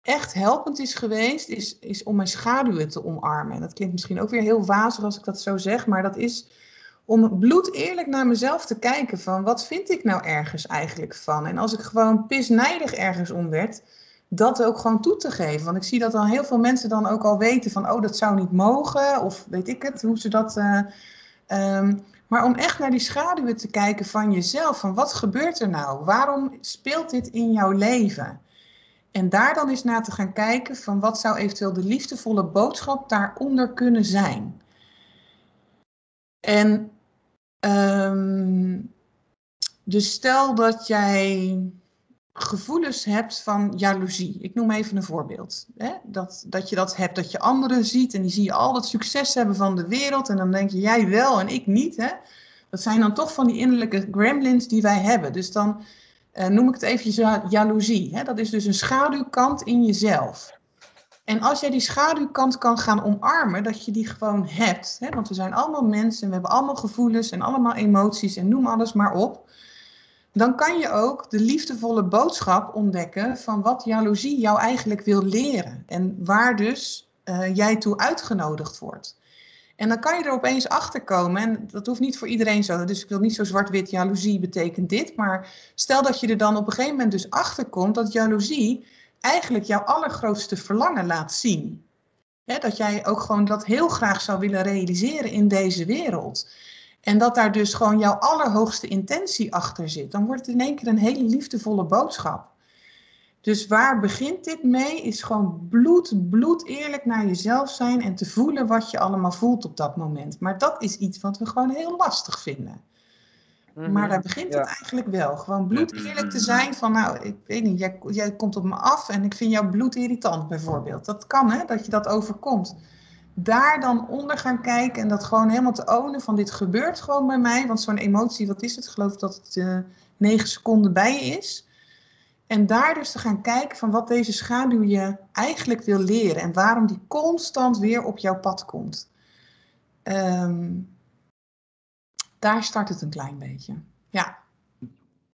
echt helpend is geweest, is, is om mijn schaduwen te omarmen. En dat klinkt misschien ook weer heel wazig als ik dat zo zeg, maar dat is om bloed eerlijk naar mezelf te kijken van wat vind ik nou ergens eigenlijk van. En als ik gewoon pisnijdig ergens om werd, dat ook gewoon toe te geven. Want ik zie dat dan heel veel mensen dan ook al weten van oh dat zou niet mogen of weet ik het, hoe ze dat... Uh, um, maar om echt naar die schaduwen te kijken van jezelf, van wat gebeurt er nou? Waarom speelt dit in jouw leven? En daar dan eens naar te gaan kijken van wat zou eventueel de liefdevolle boodschap daaronder kunnen zijn. En um, dus stel dat jij gevoelens hebt van jaloezie. Ik noem even een voorbeeld. Hè? Dat, dat je dat hebt, dat je anderen ziet en die zie je al het succes hebben van de wereld. En dan denk je, jij wel en ik niet. Hè? Dat zijn dan toch van die innerlijke gremlins die wij hebben. Dus dan uh, noem ik het eventjes jaloezie. Hè? Dat is dus een schaduwkant in jezelf. En als jij die schaduwkant kan gaan omarmen, dat je die gewoon hebt. Hè? Want we zijn allemaal mensen en we hebben allemaal gevoelens en allemaal emoties en noem alles maar op dan kan je ook de liefdevolle boodschap ontdekken van wat jaloezie jou eigenlijk wil leren. En waar dus uh, jij toe uitgenodigd wordt. En dan kan je er opeens achter komen. En dat hoeft niet voor iedereen zo. Dus ik wil niet zo zwart-wit jaloezie betekent dit. Maar stel dat je er dan op een gegeven moment dus achter komt dat jaloezie eigenlijk jouw allergrootste verlangen laat zien. dat jij ook gewoon dat heel graag zou willen realiseren in deze wereld. En dat daar dus gewoon jouw allerhoogste intentie achter zit. Dan wordt het in één keer een hele liefdevolle boodschap. Dus waar begint dit mee? Is gewoon bloed, bloed eerlijk naar jezelf zijn en te voelen wat je allemaal voelt op dat moment. Maar dat is iets wat we gewoon heel lastig vinden. Maar mhm. daar begint het eigenlijk wel. Gewoon bloed eerlijk te zijn van, nou, ik weet niet, jij, jij komt op me af en ik vind jouw bloed irritant bijvoorbeeld. Dat kan hè, dat je dat overkomt daar dan onder gaan kijken en dat gewoon helemaal te ownen van dit gebeurt gewoon bij mij. Want zo'n emotie, wat is het? Ik geloof dat het uh, negen seconden bij je is. En daar dus te gaan kijken van wat deze schaduw je eigenlijk wil leren en waarom die constant weer op jouw pad komt. Ehm, daar start het een klein beetje. Ja.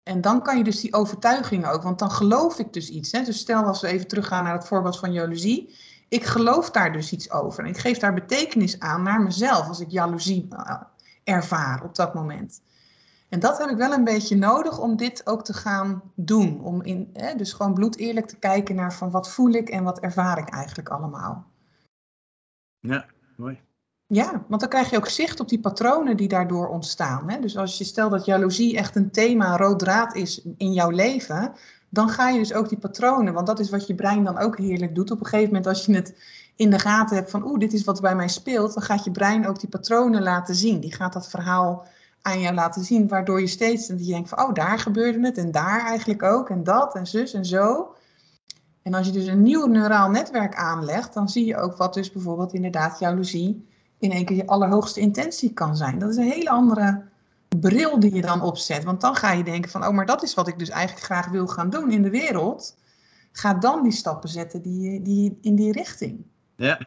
En dan kan je dus die overtuiging ook, want dan geloof ik dus iets. Hè? Dus stel als we even teruggaan naar het voorbeeld van jaloezie ik geloof daar dus iets over. En ik geef daar betekenis aan naar mezelf als ik jaloezie uh, ervaar op dat moment. En dat heb ik wel een beetje nodig om dit ook te gaan doen. Om in, hè, dus gewoon bloed eerlijk te kijken naar van wat voel ik en wat ervaar ik eigenlijk allemaal. Ja, mooi. Ja, want dan krijg je ook zicht op die patronen die daardoor ontstaan. Hè? Dus als je stelt dat jaloezie echt een thema, rood draad is in jouw leven, dan ga je dus ook die patronen, want dat is wat je brein dan ook heerlijk doet. Op een gegeven moment als je het in de gaten hebt van oeh, dit is wat bij mij speelt, dan gaat je brein ook die patronen laten zien. Die gaat dat verhaal aan jou laten zien, waardoor je steeds denkt van oh, daar gebeurde het en daar eigenlijk ook en dat en zus en zo. En als je dus een nieuw neuraal netwerk aanlegt, dan zie je ook wat dus bijvoorbeeld inderdaad jaloezie in één keer je allerhoogste intentie kan zijn. Dat is een hele andere bril die je dan opzet. Want dan ga je denken van, oh, maar dat is wat ik dus eigenlijk graag wil gaan doen in de wereld. Ga dan die stappen zetten die, die, in die richting. Ja.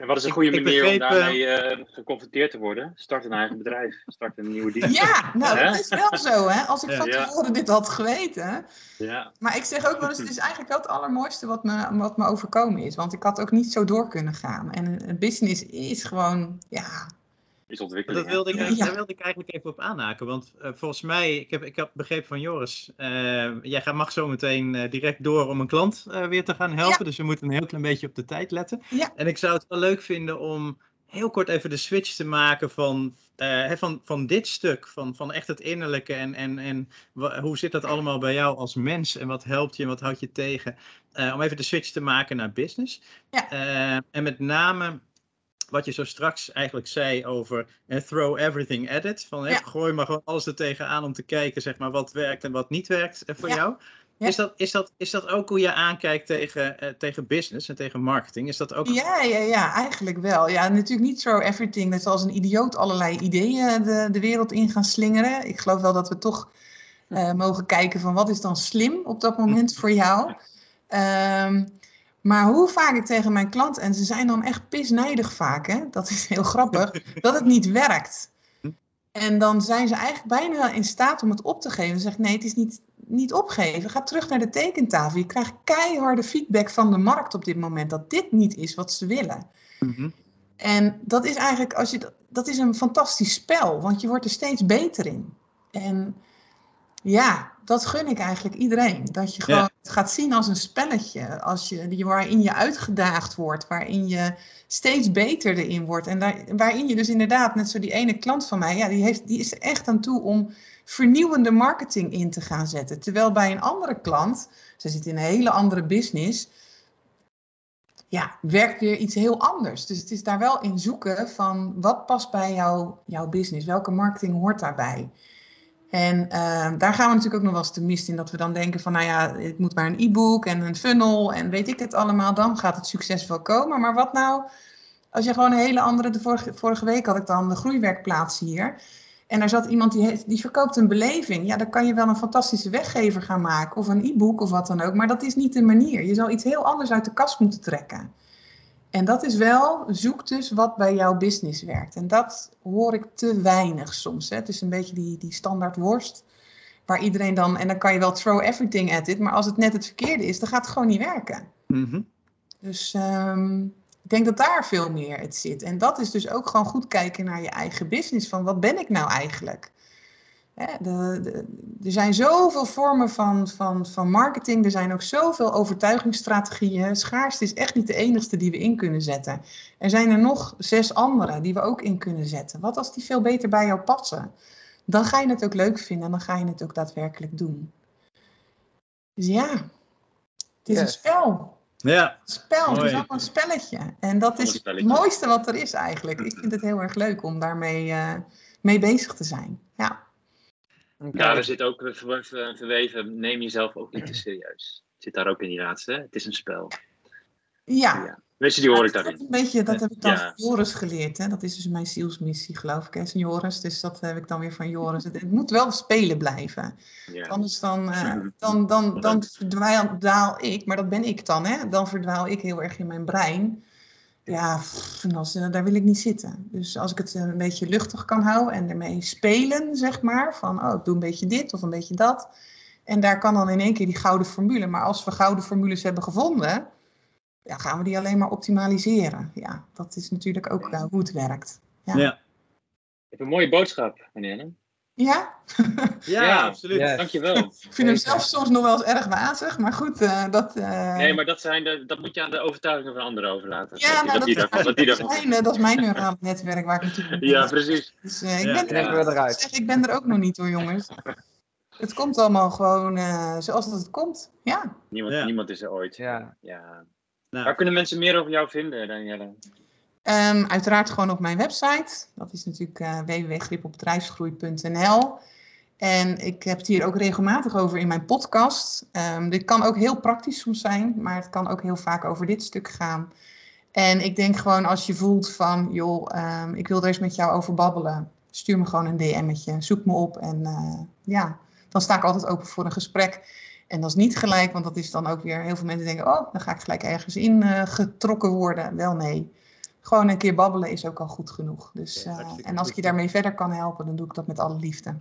En wat is een goede manier om daarmee uh, geconfronteerd te worden? Start een eigen bedrijf, start een nieuwe dienst. Ja, nou dat is wel zo hè. Als ik van tevoren dit had geweten. Ja. Maar ik zeg ook wel eens, het is eigenlijk wel het allermooiste wat me, wat me overkomen is. Want ik had ook niet zo door kunnen gaan. En een business is gewoon, ja, is ontwikkeling. Dat wilde ik, Daar wilde ik eigenlijk even op aanhaken. Want uh, volgens mij, ik heb, ik heb begrepen van Joris, uh, jij mag zo meteen uh, direct door om een klant weer te gaan helpen. Dus we moeten een heel klein beetje op de tijd letten. En ik zou het wel leuk vinden om heel kort even de switch te maken van, uh, van, van dit stuk, van, van echt het innerlijke en, en, en hoe zit dat allemaal bij jou als mens en wat helpt je en wat houdt je tegen, uh, om even de switch te maken naar business. Ja. Uh, en met name wat je zo straks eigenlijk zei over throw everything at it, van ja. gooi maar gewoon alles er tegenaan om te kijken zeg maar, wat werkt en wat niet werkt voor ja. jou. Is, dat, is, dat, is dat ook hoe je aankijkt tegen, uh, tegen business en tegen marketing? Is dat ook... Ja, ja, ja, eigenlijk wel. Ja, natuurlijk niet zo everything, dat als een idioot allerlei ideeën de, de wereld in gaan slingeren. Ik geloof wel dat we toch uh, mogen kijken van wat is dan slim op dat moment voor jou. Um, maar hoe vaak ik tegen mijn klant, en ze zijn dan echt pisnijdig vaak, hè? dat is heel grappig, [laughs] dat het niet werkt. En dan zijn ze eigenlijk bijna in staat om het op te geven. Ze zeggen nee, het is niet, niet opgeven. Ga terug naar de tekentafel. Je krijgt keiharde feedback van de markt op dit moment dat dit niet is wat ze willen. Mhm. En dat is eigenlijk, als je, dat is een fantastisch spel, want je wordt er steeds beter in. En ja, dat gun ik eigenlijk iedereen. Dat je gewoon het gaat zien als een spelletje. Als je, waarin je uitgedaagd wordt, waarin je steeds beter erin wordt. En daar, waarin je dus inderdaad, net zo die ene klant van mij, ja, die, heeft, die is er echt aan toe om vernieuwende marketing in te gaan zetten. Terwijl bij een andere klant, ze zit in een hele andere business, ja, werkt weer iets heel anders. Dus het is daar wel in zoeken van wat past bij jou, jouw business, welke marketing hoort daarbij. En uh, daar gaan we natuurlijk ook nog wel eens te mist in. Dat we dan denken van, nou ja, ik moet maar een e-book en een funnel en weet ik het allemaal. Dan gaat het succes wel komen. Maar wat nou als je gewoon een hele andere... De vorige, week had ik dan de groeiwerkplaats hier. En daar zat iemand die, die verkoopt een beleving. Ja, dan kan je wel een fantastische weggever gaan maken. Of een e-book of wat dan ook. Maar dat is niet de manier. Je zal iets heel anders uit de kast moeten trekken. En dat is wel, zoek dus wat bij jouw business werkt. En dat hoor ik te weinig soms. Hè. Het is een beetje die, die standaard worst. Waar iedereen dan, en dan kan je wel throw everything at it. Maar als het net het verkeerde is, dan gaat het gewoon niet werken. Mm Dus um, ik denk dat daar veel meer het zit. En dat is dus ook gewoon goed kijken naar je eigen business. Van wat ben ik nou eigenlijk? De, de, er zijn zoveel vormen van, van, van marketing. Er zijn ook zoveel overtuigingsstrategieën. Schaarste is echt niet de enigste die we in kunnen zetten. Er zijn er nog zes andere die we ook in kunnen zetten. Wat als die veel beter bij jou passen? Dan ga je het ook leuk vinden en dan ga je het ook daadwerkelijk doen. Dus ja, het is een spel. Ja. Spel, het is allemaal een spelletje. En dat is het mooiste wat er is eigenlijk. Ik vind het heel erg leuk om daarmee uh, mee bezig te zijn. Ja. Ja, er zit ook verweven, neem jezelf ook niet te serieus. Het zit daar ook in die laatste, hè? het is een spel. Ja. ja. Weet je, die hoor ik daarin. Dat, een beetje, dat heb ik dan van Joris geleerd. Hè? Dat is dus mijn zielsmissie, geloof ik, hè, Joris. Dus dat heb ik dan weer van Joris. Het, moet wel spelen blijven. Ja. Anders dan, uh, [laughs] dan, dan, dan verdwaal ik, maar dat ben ik dan, hè? Dan verdwaal ik heel erg in mijn brein. Ja, pff, daar wil ik niet zitten. Dus als ik het een beetje luchtig kan houden en ermee spelen, zeg maar. Van, oh, ik doe een beetje dit of een beetje dat. En daar kan dan in één keer die gouden formule. Maar als we gouden formules hebben gevonden ja, gaan we die alleen maar optimaliseren. Ja, dat is natuurlijk ook uh, hoe het werkt. Ja. ja. Ik heb een mooie boodschap, meneer. Ja? ja, ja, absoluut. Dankjewel. ik vind hem zelf soms nog wel eens erg wazig, maar goed, uh, dat... Uh... Nee, maar dat, zijn de, dat moet je aan de overtuigingen van anderen overlaten. Ja, dat, nou, dat, dat, is mijn, dat is mijn neurale netwerk waar ik natuurlijk... Ja, precies. Dus uh, ik, ben er, eruit. Zeg, ik ben er ook nog niet hoor, jongens. Het komt allemaal gewoon zoals het komt, ja. Niemand, niemand is er ooit. Ja. ja. Nou. Waar kunnen mensen meer over jou vinden, Danielle? Um, uiteraard gewoon op mijn website. Dat is natuurlijk uh, www.gripopbedrijfsgroei.nl. En ik heb het hier ook regelmatig over in mijn podcast. Um, dit kan ook heel praktisch soms zijn, maar het kan ook heel vaak over dit stuk gaan. En ik denk gewoon als je voelt van, joh, um, ik wil er eens met jou over babbelen. Stuur me gewoon een DM'tje, zoek me op en uh, ja, dan sta ik altijd open voor een gesprek. En dat is niet gelijk, want dat is dan ook weer heel veel mensen denken: oh, dan ga ik gelijk ergens in uh, getrokken worden. Wel nee. Gewoon een keer babbelen is ook al goed genoeg. Dus, uh, en als ik je daarmee verder kan helpen, dan doe ik dat met alle liefde.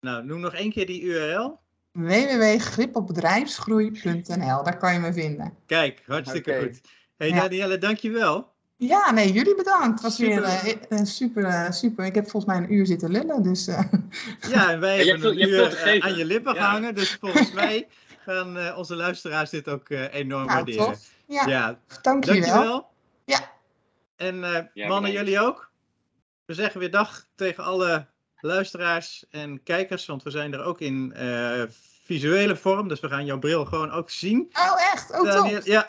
Nou, noem nog één keer die URL www.gripopbedrijfsgroei.nl. Daar kan je me vinden. Kijk, hartstikke okay. goed. Hey ja. Danielle, dankjewel. Ja, nee, jullie bedankt. Het was super. weer uh, super, super. Ik heb volgens mij een uur zitten lullen. Dus, uh. [laughs] Ja, en wij hebben een uur aan je lippen ja. gehangen. Dus volgens [laughs] mij gaan onze luisteraars dit ook enorm nou, waarderen. Ja, ja. dank je wel. Ja. En uh, mannen, jullie ook. We zeggen weer dag tegen alle luisteraars en kijkers, want we zijn er ook in uh, visuele vorm. Dus we gaan jouw bril gewoon ook zien. Oh, echt? Oh, Daniel, Ja.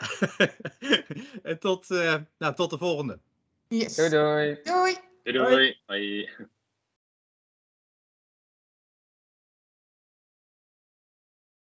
[laughs] en tot, uh, nou, tot de volgende. Yes. Doei doei. Doei. Doei doei. Hoi.